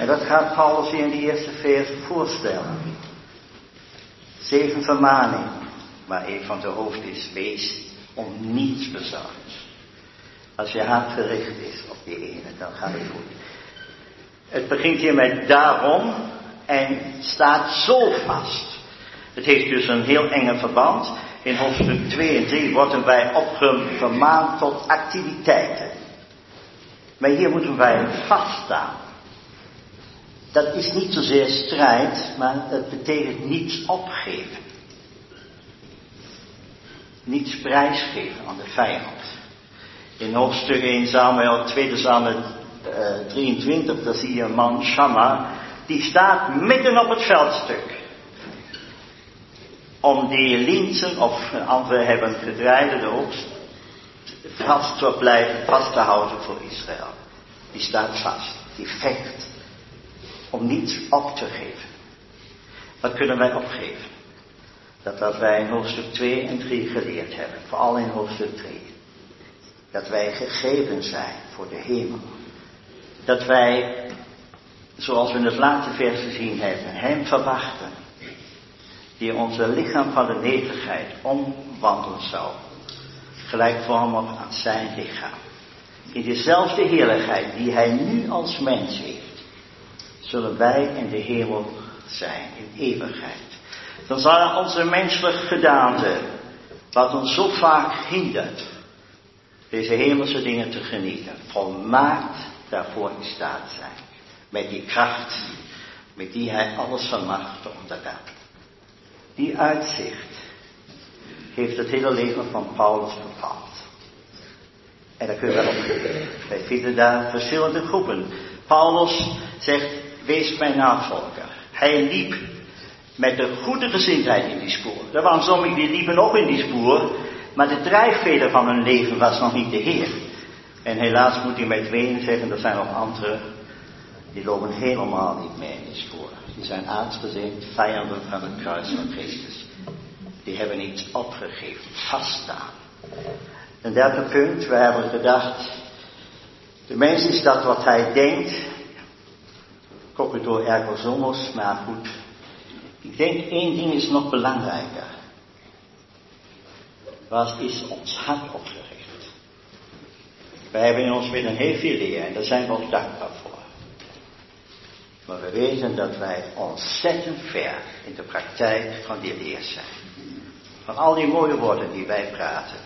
En dat gaat Paulus in de eerste vers voorstellen. Zeven vermaningen, waar een van de hoofd is, wees om niets bezorgd. Als je hart gericht is op die ene, dan gaat het goed. Het begint hier met daarom en staat zo vast. Het heeft dus een heel enge verband. In hoofdstuk 2 en 3 worden wij opgemaand tot activiteiten. Maar hier moeten wij vaststaan. Dat is niet zozeer strijd, maar het betekent niets opgeven. Niets prijsgeven aan de vijand. In hoofdstuk 1 Samuel, 2 Samuel uh, 23, daar zie je een man, Shamma, die staat midden op het veldstuk om die linzen of andere hebben gedraaide oogst vast te blijven, vast te houden voor Israël. Die staat vast, die vecht om niets op te geven. Wat kunnen wij opgeven? Dat wat wij in hoofdstuk 2 en 3 geleerd hebben, vooral in hoofdstuk 3. Dat wij gegeven zijn voor de hemel. Dat wij, zoals we in het laatste vers gezien hebben, Hem verwachten die onze lichaam van de nederigheid omwandelen zou, gelijkvormig aan zijn lichaam. In dezelfde heerlijkheid die hij nu als mens heeft, zullen wij in de hemel zijn, in eeuwigheid. Dan zal onze menselijke gedaante, wat ons zo vaak hindert, deze hemelse dingen te genieten, volmaakt daarvoor in staat zijn. Met die kracht, met die hij alles vermag te ondergaan. Die uitzicht heeft het hele leven van Paulus bepaald. En daar kunnen we op. Wij vinden daar verschillende groepen. Paulus zegt, wees mijn navolger. Hij liep met de goede gezindheid in die spoor. Er waren sommigen die liepen ook in die spoor, maar de drijfveler van hun leven was nog niet de Heer. En helaas moet hij met wenen zeggen, er zijn nog anderen, die lopen helemaal niet meer in spoor. Die zijn aardsgezind, vijanden van het kruis van Christus. die hebben iets opgegeven, vaststaan. Een derde punt, we hebben gedacht, de mens is dat wat hij denkt, door ergo somos, maar goed. Ik denk één ding is nog belangrijker. Wat is ons hart opgericht? Wij hebben in ons midden heel veel leer en daar zijn we ook dankbaar. Maar we weten dat wij ontzettend ver in de praktijk van die leer zijn. Van al die mooie woorden die wij praten.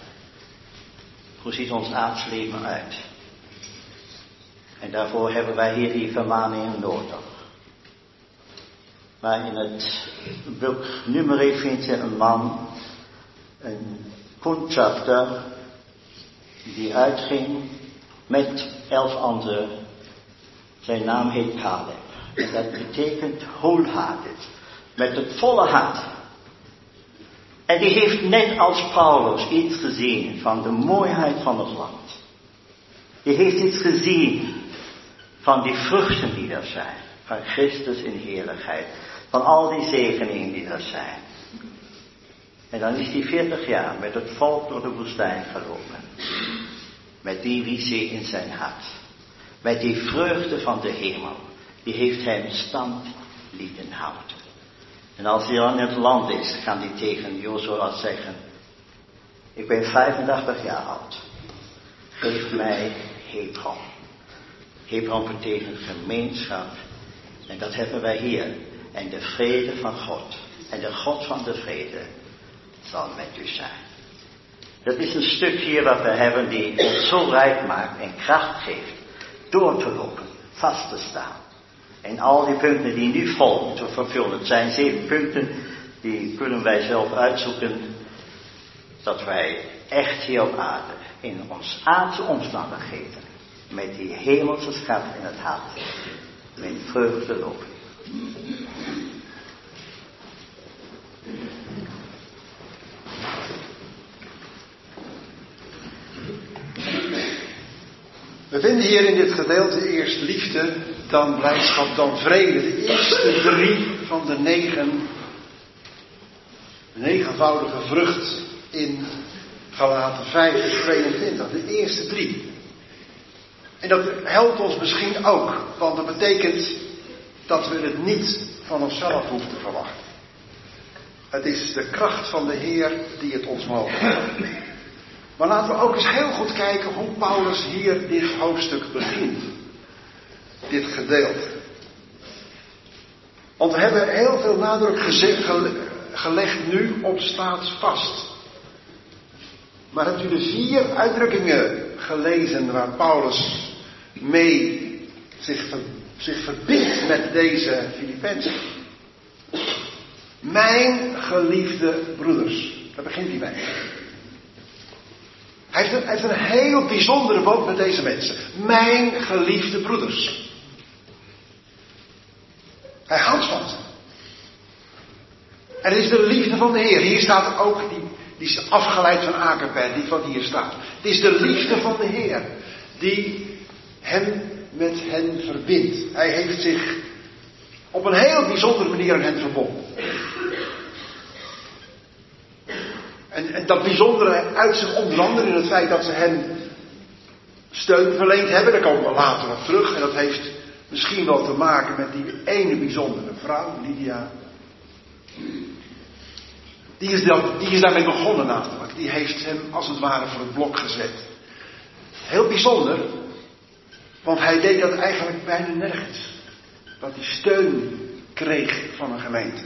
Hoe ziet ons aardsleven uit? En daarvoor hebben wij hier die vermaningen nodig. Maar in het boek nummer vind je een man, een kundschafter, die uitging met elf anderen. Zijn naam heet Caleb. En dat betekent wholehearted. Met het volle hart. En die heeft net als Paulus iets gezien van de mooiheid van het land. Die heeft iets gezien van die vruchten die er zijn. Van Christus in heerlijkheid. Van al die zegeningen die er zijn. En dan is hij 40 jaar met het volk door de woestijn gelopen. Met die visie in zijn hart. Met die vreugde van de hemel. Die heeft hem stand lieten houden. En als hij aan het land is, kan hij tegen Jozua zeggen. Ik ben 85 jaar oud. Geef mij Hebron. Hebron betekent gemeenschap. En dat hebben wij hier. En de vrede van God. En de God van de vrede zal met u zijn. Dat is een stuk hier wat we hebben die ons zo rijk maakt en kracht geeft. Door te lopen, vast te staan. En al die punten die nu volgen te vervullen. Het zijn zeven punten, die kunnen wij zelf uitzoeken. Dat wij echt hier op aarde, in ons aardse omstandigheden, met die hemelse schat in het hart, met vreugde lopen. We vinden hier in dit gedeelte eerst liefde, dan blijdschap, dan vrede. De eerste drie van de negen, negenvoudige vrucht in Galaten 5, vers 22. De eerste drie. En dat helpt ons misschien ook, want dat betekent dat we het niet van onszelf hoeven te verwachten. Het is de kracht van de Heer die het ons mogelijk maakt. Maar laten we ook eens heel goed kijken hoe Paulus hier dit hoofdstuk begint. Dit gedeelte. Want we hebben heel veel nadruk gelegd nu op staat vast. Maar hebt u de vier uitdrukkingen gelezen waar Paulus mee zich, zich verbindt met deze Filippenzen? Mijn geliefde broeders. Daar begint hij mee. Hij heeft, een, heel bijzondere band met deze mensen. Mijn geliefde broeders. Hij houdt van ze. En het is de liefde van de Heer. Hier staat ook, die, die is afgeleid van Akerpen, niet wat hier staat. Het is de liefde van de Heer die hem met hen verbindt. Hij heeft zich op een heel bijzondere manier aan hen verbonden. En, dat bijzondere uit zich onder andere in het feit dat ze hem steun verleend hebben. Daar komen we later op terug. En dat heeft misschien wel te maken met die ene bijzondere vrouw, Lydia. Die is, dat, die is daarmee begonnen namelijk. Die heeft hem als het ware voor het blok gezet. Heel bijzonder, want hij deed dat eigenlijk bijna nergens. Dat hij steun kreeg van een gemeente.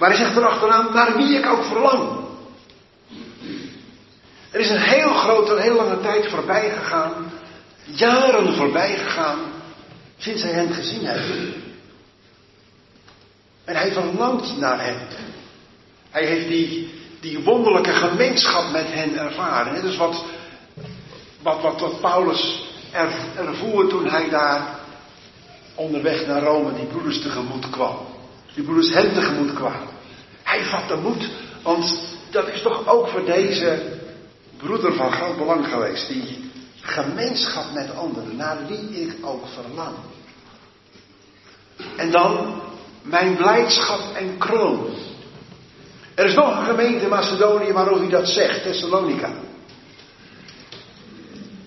Maar hij zegt erachteraan, naar wie ik ook verlang. Er is een heel grote, een heel lange tijd voorbij gegaan, jaren voorbij gegaan, sinds hij hen gezien heeft. En hij verlangt naar hen. Hij heeft die, die wonderlijke gemeenschap met hen ervaren. Dat is wat, wat, wat, wat Paulus er, toen hij daar onderweg naar Rome die broeders tegemoet kwam. Die broeders hem tegemoet kwamen. Hij vatte moed, want dat is toch ook voor deze broeder van groot belang geweest. Die gemeenschap met anderen, naar wie ik ook verlang. En dan mijn blijdschap en kroon. Er is nog een gemeente in Macedonië waarover hij dat zegt, Thessalonica.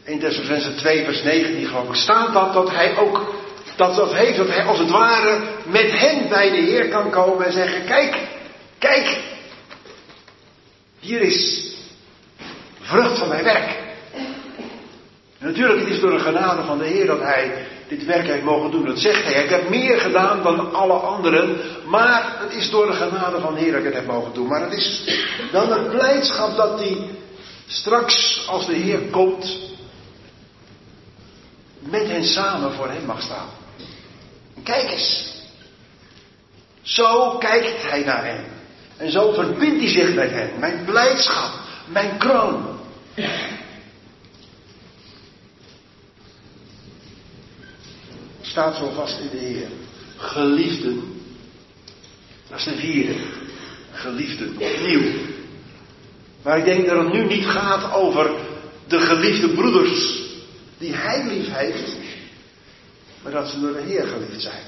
In Thessalonicense 2 vers 19 geloof ik staat dat, dat hij ook dat dat heeft, dat hij als het ware met hen bij de Heer kan komen en zeggen, kijk, kijk, hier is vrucht van mijn werk. En natuurlijk, het is door de genade van de Heer dat hij dit werk heeft mogen doen. Dat zegt hij. Ik heb meer gedaan dan alle anderen. Maar het is door de genade van de Heer dat ik het heb mogen doen. Maar het is dan een blijdschap dat hij straks, als de Heer komt, met hen samen voor hem mag staan. Kijk eens. Zo kijkt hij naar hen. En zo verbindt hij zich met hen. Mijn blijdschap, mijn kroon. Staat zo vast in de Heer. Geliefden. Dat is de vierde. Geliefden. Opnieuw. Maar ik denk dat het nu niet gaat over de geliefde broeders die hij lief heeft maar dat ze door de Heer geliefd zijn.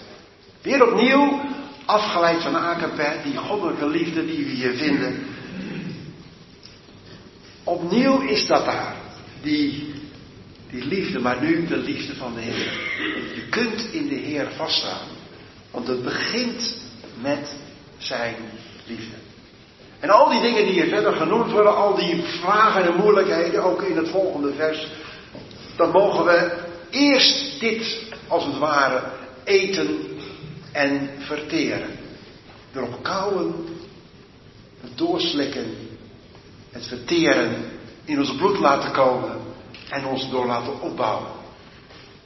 Weer opnieuw, afgeleid van Akapet, die goddelijke liefde die we hier vinden. Opnieuw is dat daar, die, die liefde, maar nu de liefde van de Heer. Je kunt in de Heer vaststaan, want het begint met zijn liefde. En al die dingen die hier verder genoemd worden, al die vragen en moeilijkheden, ook in het volgende vers, dan mogen we eerst dit als het ware eten en verteren. Erop kauwen, het doorslikken, het verteren in ons bloed laten komen en ons door laten opbouwen.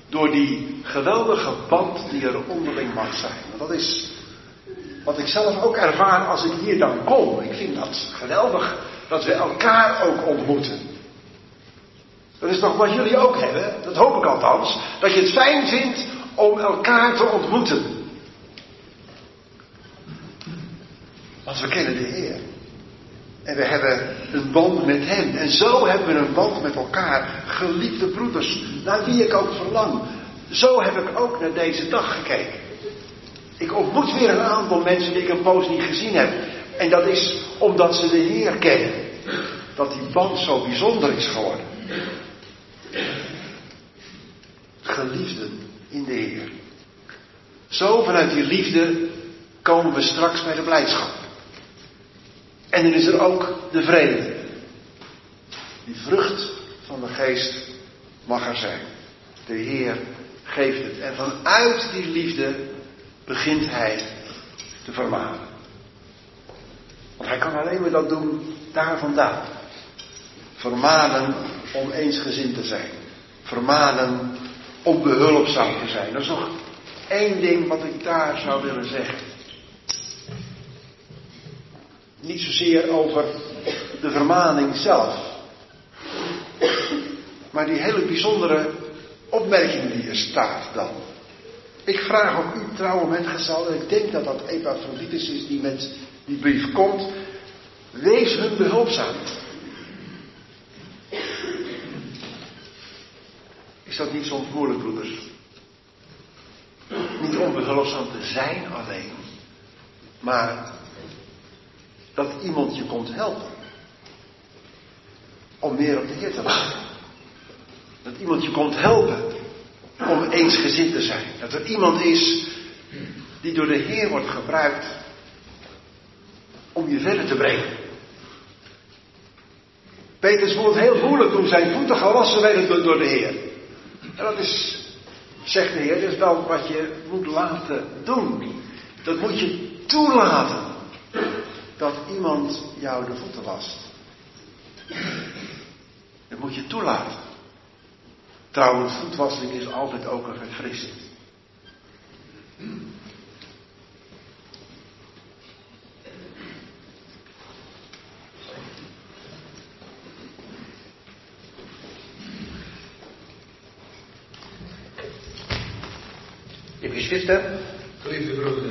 Door die geweldige band die er onderling mag zijn. Dat is wat ik zelf ook ervaar als ik hier dan kom. Ik vind dat geweldig dat we elkaar ook ontmoeten. Dat is toch wat jullie ook hebben, dat hoop ik althans, dat je het fijn vindt om elkaar te ontmoeten. Want we kennen de Heer. En we hebben een band met Hem. En zo hebben we een band met elkaar. Geliefde broeders, naar wie ik ook verlang. Zo heb ik ook naar deze dag gekeken. Ik ontmoet weer een aantal mensen die ik een poos niet gezien heb. En dat is omdat ze de Heer kennen. Dat die band zo bijzonder is geworden geliefden in de Heer. Zo vanuit die liefde komen we straks bij de blijdschap. En dan is er ook de vrede. Die vrucht van de geest mag er zijn. De Heer geeft het. En vanuit die liefde begint Hij te vermanen. Want Hij kan alleen maar dat doen daar vandaan. Vermanen om eensgezind te zijn. Vermanen om behulpzaam te zijn. Dat is nog één ding wat ik daar zou willen zeggen. Niet zozeer over de vermaning zelf. Maar die hele bijzondere opmerking die er staat dan. Ik vraag ook u trouwe metgezel, en ik denk dat dat Epaphroditus is die met die brief komt. Wees hun behulpzaam. Dat niet soms moeilijk, broeders? Niet onbehulpzaam te zijn alleen, maar dat iemand je komt helpen. Om meer op de Heer te laten. Dat iemand je komt helpen om eensgezind te zijn. Dat er iemand is die door de Heer wordt gebruikt om je verder te brengen. Petrus vond het heel moeilijk toen zijn voeten gewassen werden door de Heer. En dat is, zegt de Heer, is wel wat je moet laten doen. Dat moet je toelaten. Dat iemand jou de voeten wast. Dat moet je toelaten. Trouwens, voetwassing is altijd ook een verfrissing.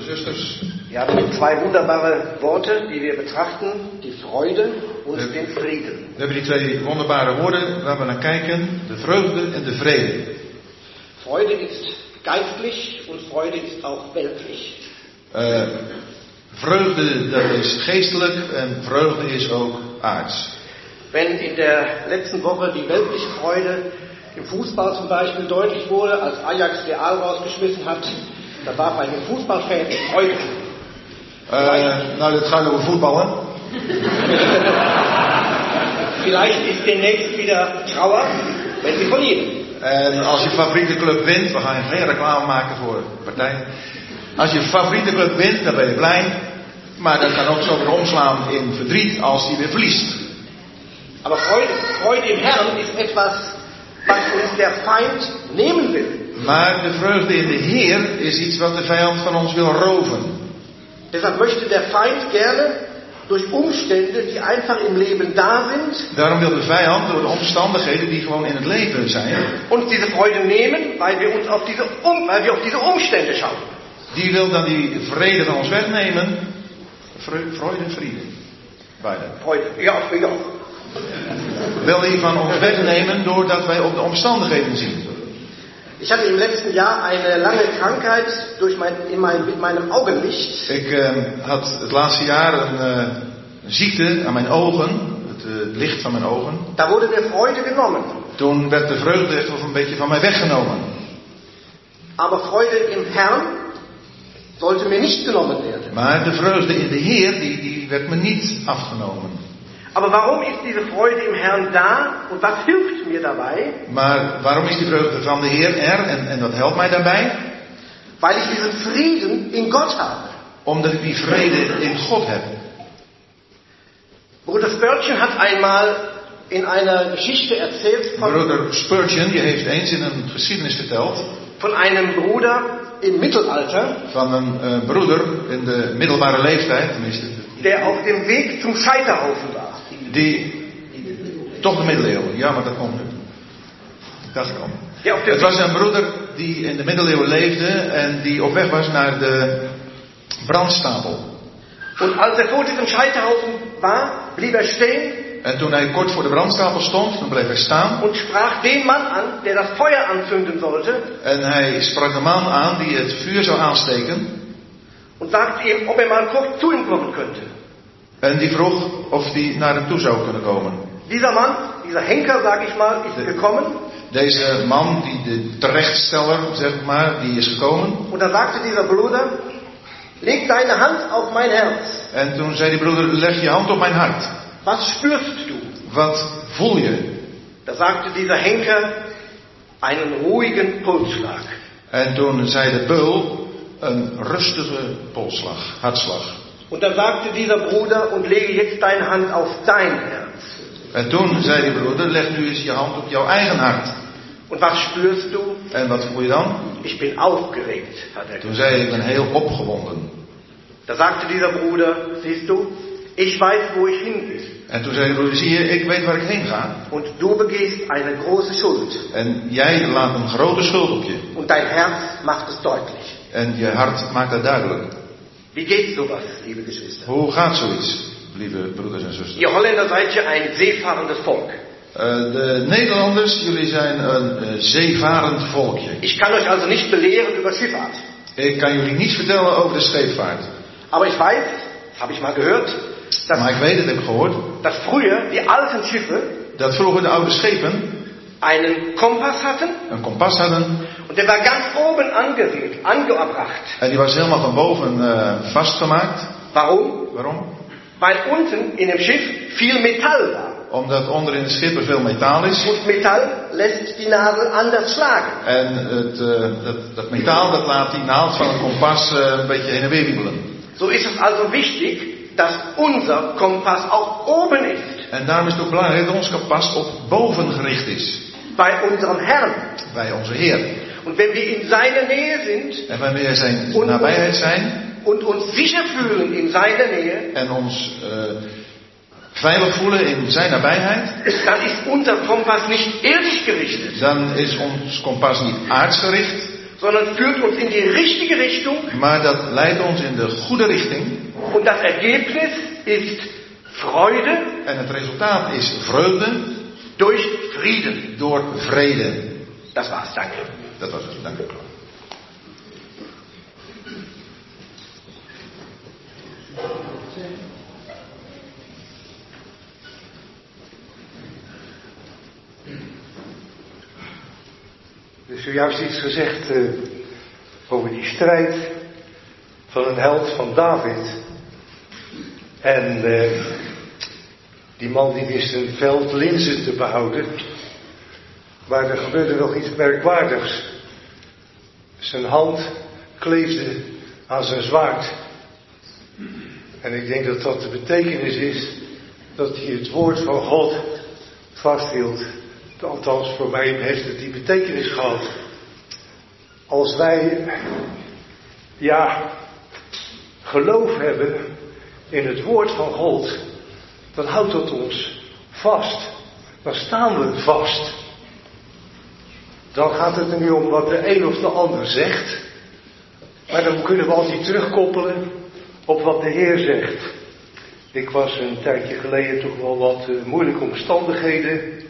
Zusters. Wir haben zwei wunderbare Worte, die wir betrachten. Die Freude und den Frieden. We hebben die twee wonderbare woorden waar we naar kijken. De vreugde en de vrede. Freude ist geistlich und Freude ist auch weltlich. Uh, Vreugde, dat is geestelijk en vreugde is ook aards. Wenn in der letzten Woche die weltliche Freude im Fußball zum Beispiel deutlich wurde, als Ajax Real rausgeschmissen hat, da war bei den Fußballfans Freude. Uh, nou, dit gaat over voetballen. Vielleicht ist demnächst wieder Trauer, wenn sie verlieren. En als je favoriete club wint, we gaan geen reclame maken voor partijen. Als je favoriete club wint, dan ben je blij. Maar dat kan ook zo weer omslaan in verdriet als die weer verliest. Aber Freude, Freude im Herrn ist etwas, was uns der Feind nehmen will. Maar de vreugde in de Heer is iets wat de vijand van ons wil roven. Deshalb möchte der Feind gerne durch Umstände, die einfach im Leben da sind, Daarom wil de vijand door de omstandigheden die gewoon in het leven zijn, uns diese Freude nehmen, weil wir uns auf diese, um, weil wir auf diese Umstände schauen. die wil dan die vrede van ons wegnemen. En vrede. Beide. Freude, ja, ja. Wil die van ons wegnemen doordat wij op de omstandigheden zien. Ich hatte im letzten Jahr eine lange Krankheit durch mein, in mein, mit meinem Augenlicht. Ik eh, had het laatste jaar een, eh, een ziekte aan mijn ogen, het eh, licht van mijn ogen. Da wurde mir Freude genommen. Toen werd de vreugde echt een beetje van mij weggenomen. Aber Freude im Herrn sollte mir nicht genommen werden. Maar de vreugde in de Heer, die, die werd me niet afgenomen. Aber warum ist diese Freude im Herrn da und was hilft mir dabei? Maar waarom is die vreugde van de Heer er en, en dat helpt mij daarbij? Weil ich diesen Frieden in Gott habe. Omdat ik die vrede in God heb. Bruder Spörtchen hat einmal in einer Geschichte erzählt von, Broeder Spurgeon die heeft eens in een geschiedenis verteld von einem Bruder im Mittelalter, van een eh, broeder in de middelbare leeftijd, tenminste, der auf dem Weg zum Scheiterhaufen war. Die toch de middeleeuwen, ja, maar dat komt nu. Ik dacht al. Auf dem Het was een broeder die in de middeleeuwen leefde en die op weg was naar de brandstapel. Und als er vor diesem Scheiterhaufen war, blieb er stehen En toen hij kort voor de brandstapel stond, dan bleef hij staan. und sprach den Mann an, der das Feuer anzünden sollte, En hij sprak de man aan die het vuur zou aansteken. und sagte ihm, ob er mal kurz zu ihm kommen könnte. En die vroeg of hij naar hem toe zou kunnen komen. Dieser Mann, dieser Henker, sag ich mal, ist gekommen Deze man, die de terechtsteller, zeg maar, die is gekomen. und da sagte dieser Bruder, leg deine Hand auf mein Herz. En toen zei die broeder, leg je hand op mijn hart. Was spürst du? Wat voel je? Da sagte dieser Henker einen ruhigen Pulsschlag. En toen zei de beul, een rustige polsslag, hartslag. Und da sagte dieser Bruder, und lege jetzt deine Hand auf dein Herz. En toen zei die broeder, leg nu eens je hand op jouw eigen hart. Und was spürst du? En wat voel je dan? Ich bin aufgeregt, hat er Toen zei hij, ik ben heel opgewonden. Da sagte dieser Bruder, siehst du, ich weiß, wo ich hin will. En toen zei de broeder, zie je, ik weet waar ik heen ga. Und du begehst eine große Schuld. En jij laat een grote schuld op je. Und dein Herz macht es deutlich. En je hart maakt dat duidelijk. Wie geht sowas, liebe Geschwister? Hoe gaat zoiets, lieve broeders en zusters? Ihr Holländer seid ja ein seefahrendes Volk. Eh, de Nederlanders, jullie zijn een eh, zeevarend volkje. Ich kann euch also nicht belehren über Schifffahrt. Ik kan jullie niets vertellen over de scheepvaart. Aber ich weiß, das habe ich mal gehört, dass, Maar ik weet het, heb ik gehoord, dass früher die alten Schiffe dat vroeger de oude schepen einen Kompass hatten een kompas hadden. und der war ganz oben angewielt, angebracht. En die was helemaal van boven eh, vastgemaakt. Warum? Waarom? Weil unten in dem Schiff viel Metall war. Omdat onder in de schip er veel metaal is. Und Metall lässt die Nadel anders schlagen. En het, eh, dat, dat metaal dat laat die naald van een kompas eh, een beetje heen en weer wiebelen. So ist es also wichtig, dass unser Kompass auch oben ist. En daarom is het ook belangrijk dat ons kompas op boven gericht is. Bei unserem Herrn. Bij onze Heer. Und wenn wir in seiner Nähe sind En wanneer wij zijn Und- nabijheid zijn und uns sicher fühlen in seiner Nähe, en ons eh, veilig voelen in zijn nabijheid, dann ist unser Kompass nicht irdisch gerichtet, dan is ons kompas niet aardsgericht, sondern führt uns in die richtige Richtung. maar dat leidt ons in de goede richting. Und das Ergebnis ist Vreugde En het resultaat is vreugde. door vrede Door vrede. Dat was dank u. Dat was het, dank u. Er is zojuist iets gezegd eh, over die strijd van een held van David. En eh, die man die wist een veld linzen te behouden. Maar er gebeurde nog iets merkwaardigs. Zijn hand kleefde aan zijn zwaard. En ik denk dat dat de betekenis is dat hij het woord van God vasthield. Althans, voor mij heeft het die betekenis gehad. Als wij, ja, geloof hebben in het woord van God, dan houdt dat ons vast. Dan staan we vast. Dan gaat het er niet om wat de een of de ander zegt. Maar dan kunnen we altijd terugkoppelen op wat de Heer zegt. Ik was een tijdje geleden toch wel wat uh, moeilijke omstandigheden.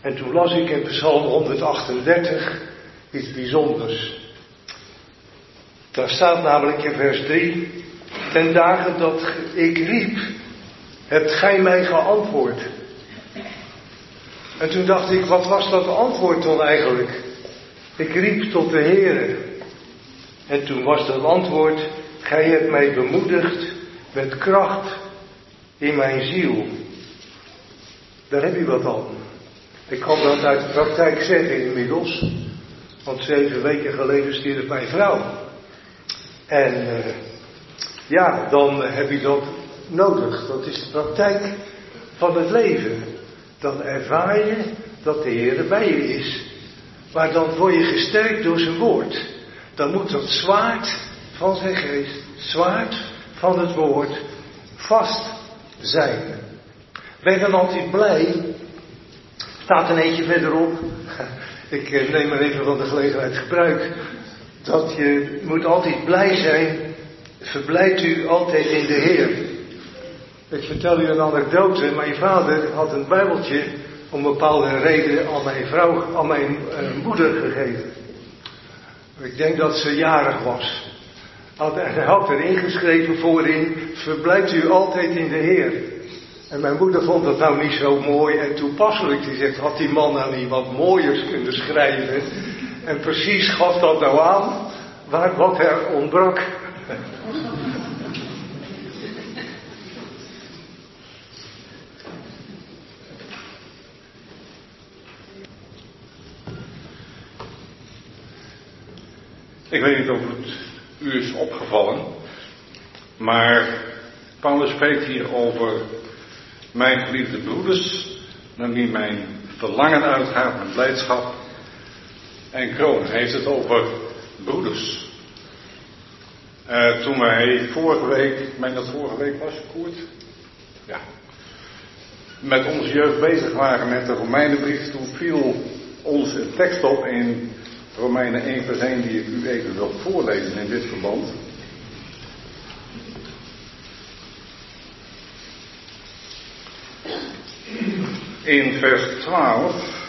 En toen las ik in Psalm 138 iets bijzonders. Daar staat namelijk in vers 3: Ten dagen dat ik riep, hebt gij mij geantwoord. En toen dacht ik, wat was dat antwoord dan eigenlijk? Ik riep tot de Heere. En toen was dat antwoord, gij hebt mij bemoedigd met kracht in mijn ziel. Daar heb je wat aan. Ik kan dat uit de praktijk zeggen inmiddels. Want zeven weken geleden stierf mijn vrouw. En uh, ja, dan heb je dat nodig. Dat is de praktijk van het leven. Dan ervaar je dat de Heer bij je is. Maar dan word je gesterkt door zijn woord. Dan moet dat zwaard van zijn geest, zwaard van het woord, vast zijn. Ben dan altijd blij. Staat een eentje verderop. Ik eh, neem er even van de gelegenheid gebruik. Dat je moet altijd blij zijn. Verblijdt u altijd in de Heer. Ik vertel u een anekdote. Mijn vader had een bijbeltje om bepaalde reden aan mijn vrouw, aan mijn uh, moeder gegeven. Ik denk dat ze jarig was. Had, hij had er ingeschreven voorin, verblijft u altijd in de Heer. En mijn moeder vond dat nou niet zo mooi en toepasselijk. Die zegt, had die man nou niet wat mooiers kunnen schrijven? En precies gaf dat nou aan waar wat er ontbrak. Ik weet niet of het u is opgevallen, maar Paulus spreekt hier over mijn geliefde broeders, naar wie mijn verlangen uitgaat, mijn blijdschap en kroon. Hij heeft het over broeders. Uh, toen wij vorige week, ik dat vorige week was, Koert? Ja. Met onze jeugd bezig waren met de Romeinenbrief, toen viel ons een tekst op in Romeinen 1 vers 1 die ik u even wil voorlezen in dit verband. In vers 12,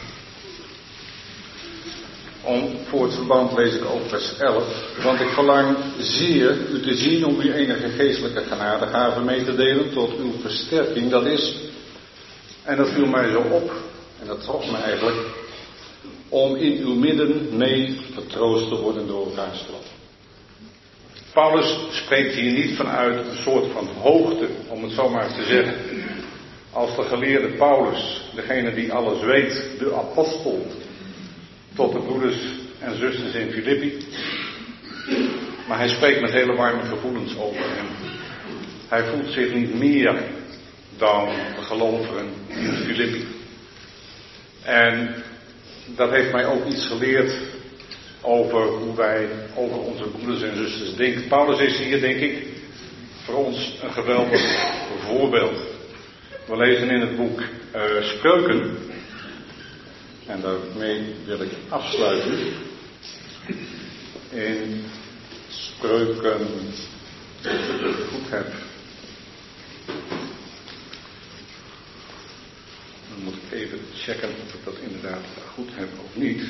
om, voor het verband lees ik ook vers 11, want ik verlang zeer u te zien om uw enige geestelijke genadegave mee te delen tot uw versterking. Dat is, en dat viel mij zo op, en dat trof me eigenlijk, om in uw midden mee vertroost te worden door elkaar straf. Paulus spreekt hier niet vanuit een soort van hoogte, om het zo maar te zeggen. Als de geleerde Paulus, degene die alles weet, de apostel, tot de broeders en zusters in Filippi. Maar hij spreekt met hele warme gevoelens over hem. Hij voelt zich niet meer dan de gelovigen in Filippi. En dat heeft mij ook iets geleerd over hoe wij over onze broeders en zusters denken. Paulus is hier, denk ik, voor ons een geweldig voorbeeld. We lezen in het boek uh, Spreuken, en daarmee wil ik afsluiten, in Spreuken, als ik het goed heb, Dan moet ik even checken of ik dat inderdaad goed heb of niet.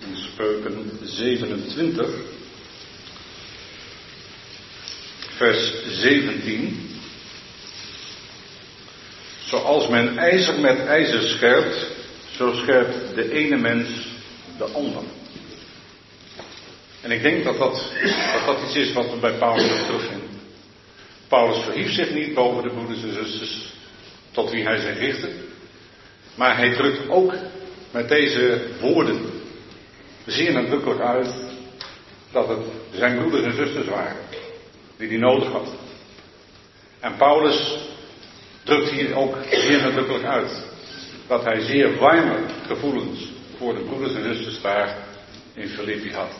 In Spreuken 27, vers 17. Zoals men ijzer met ijzer scherpt, zo scherpt de ene mens de ander. En ik denk dat dat, dat, dat iets is wat we bij Paulus terugvinden. Paulus verhief zich niet boven de broeders en zusters tot wie hij zich richtte. Maar hij drukt ook met deze woorden zeer nadrukkelijk uit dat het zijn broeders en zusters waren die hij nodig had. En Paulus drukt hier ook zeer nadrukkelijk uit dat hij zeer warme gevoelens voor de broeders en zusters daar in Filippi had.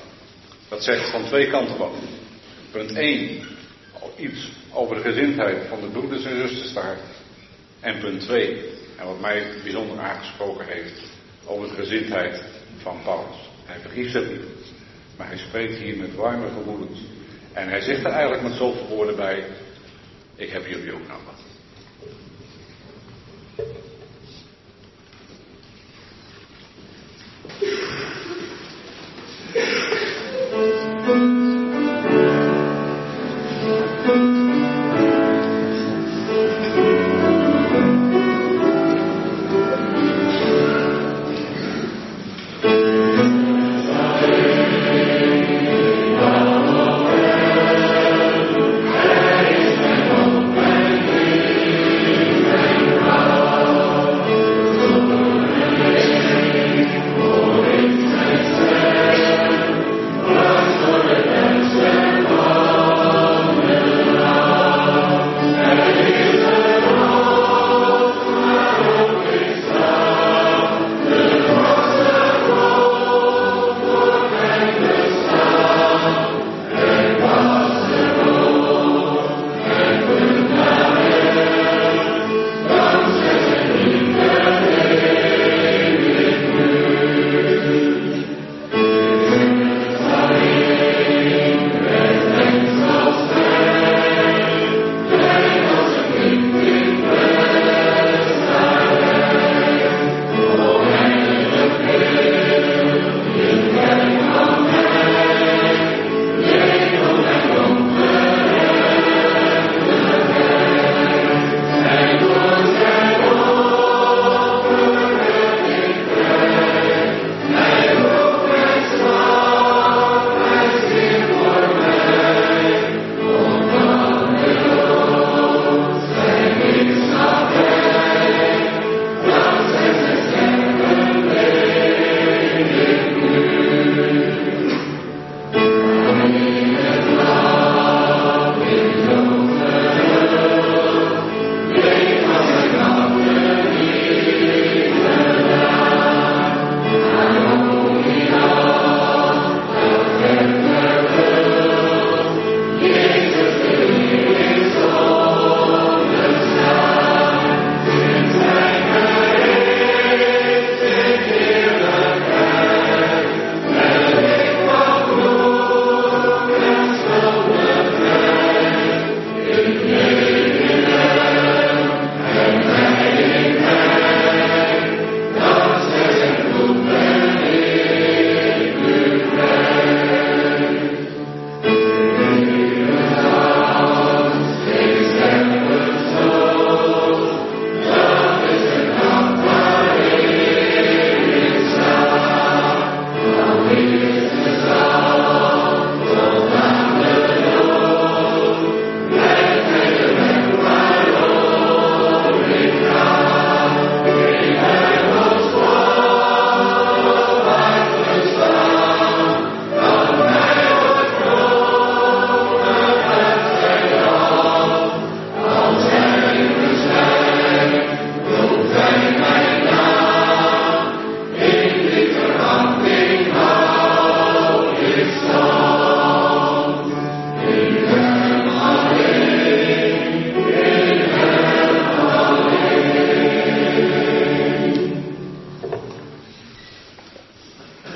Dat zegt van twee kanten op. Punt 1, iets over de gezindheid van de broeders en zusters daar. En punt 2, en wat mij bijzonder aangesproken heeft, over de gezindheid van Paulus. Hij vergieft het niet, maar hij spreekt hier met warme gevoelens. En hij zegt er eigenlijk met zoveel woorden bij, ik heb jullie ook nodig.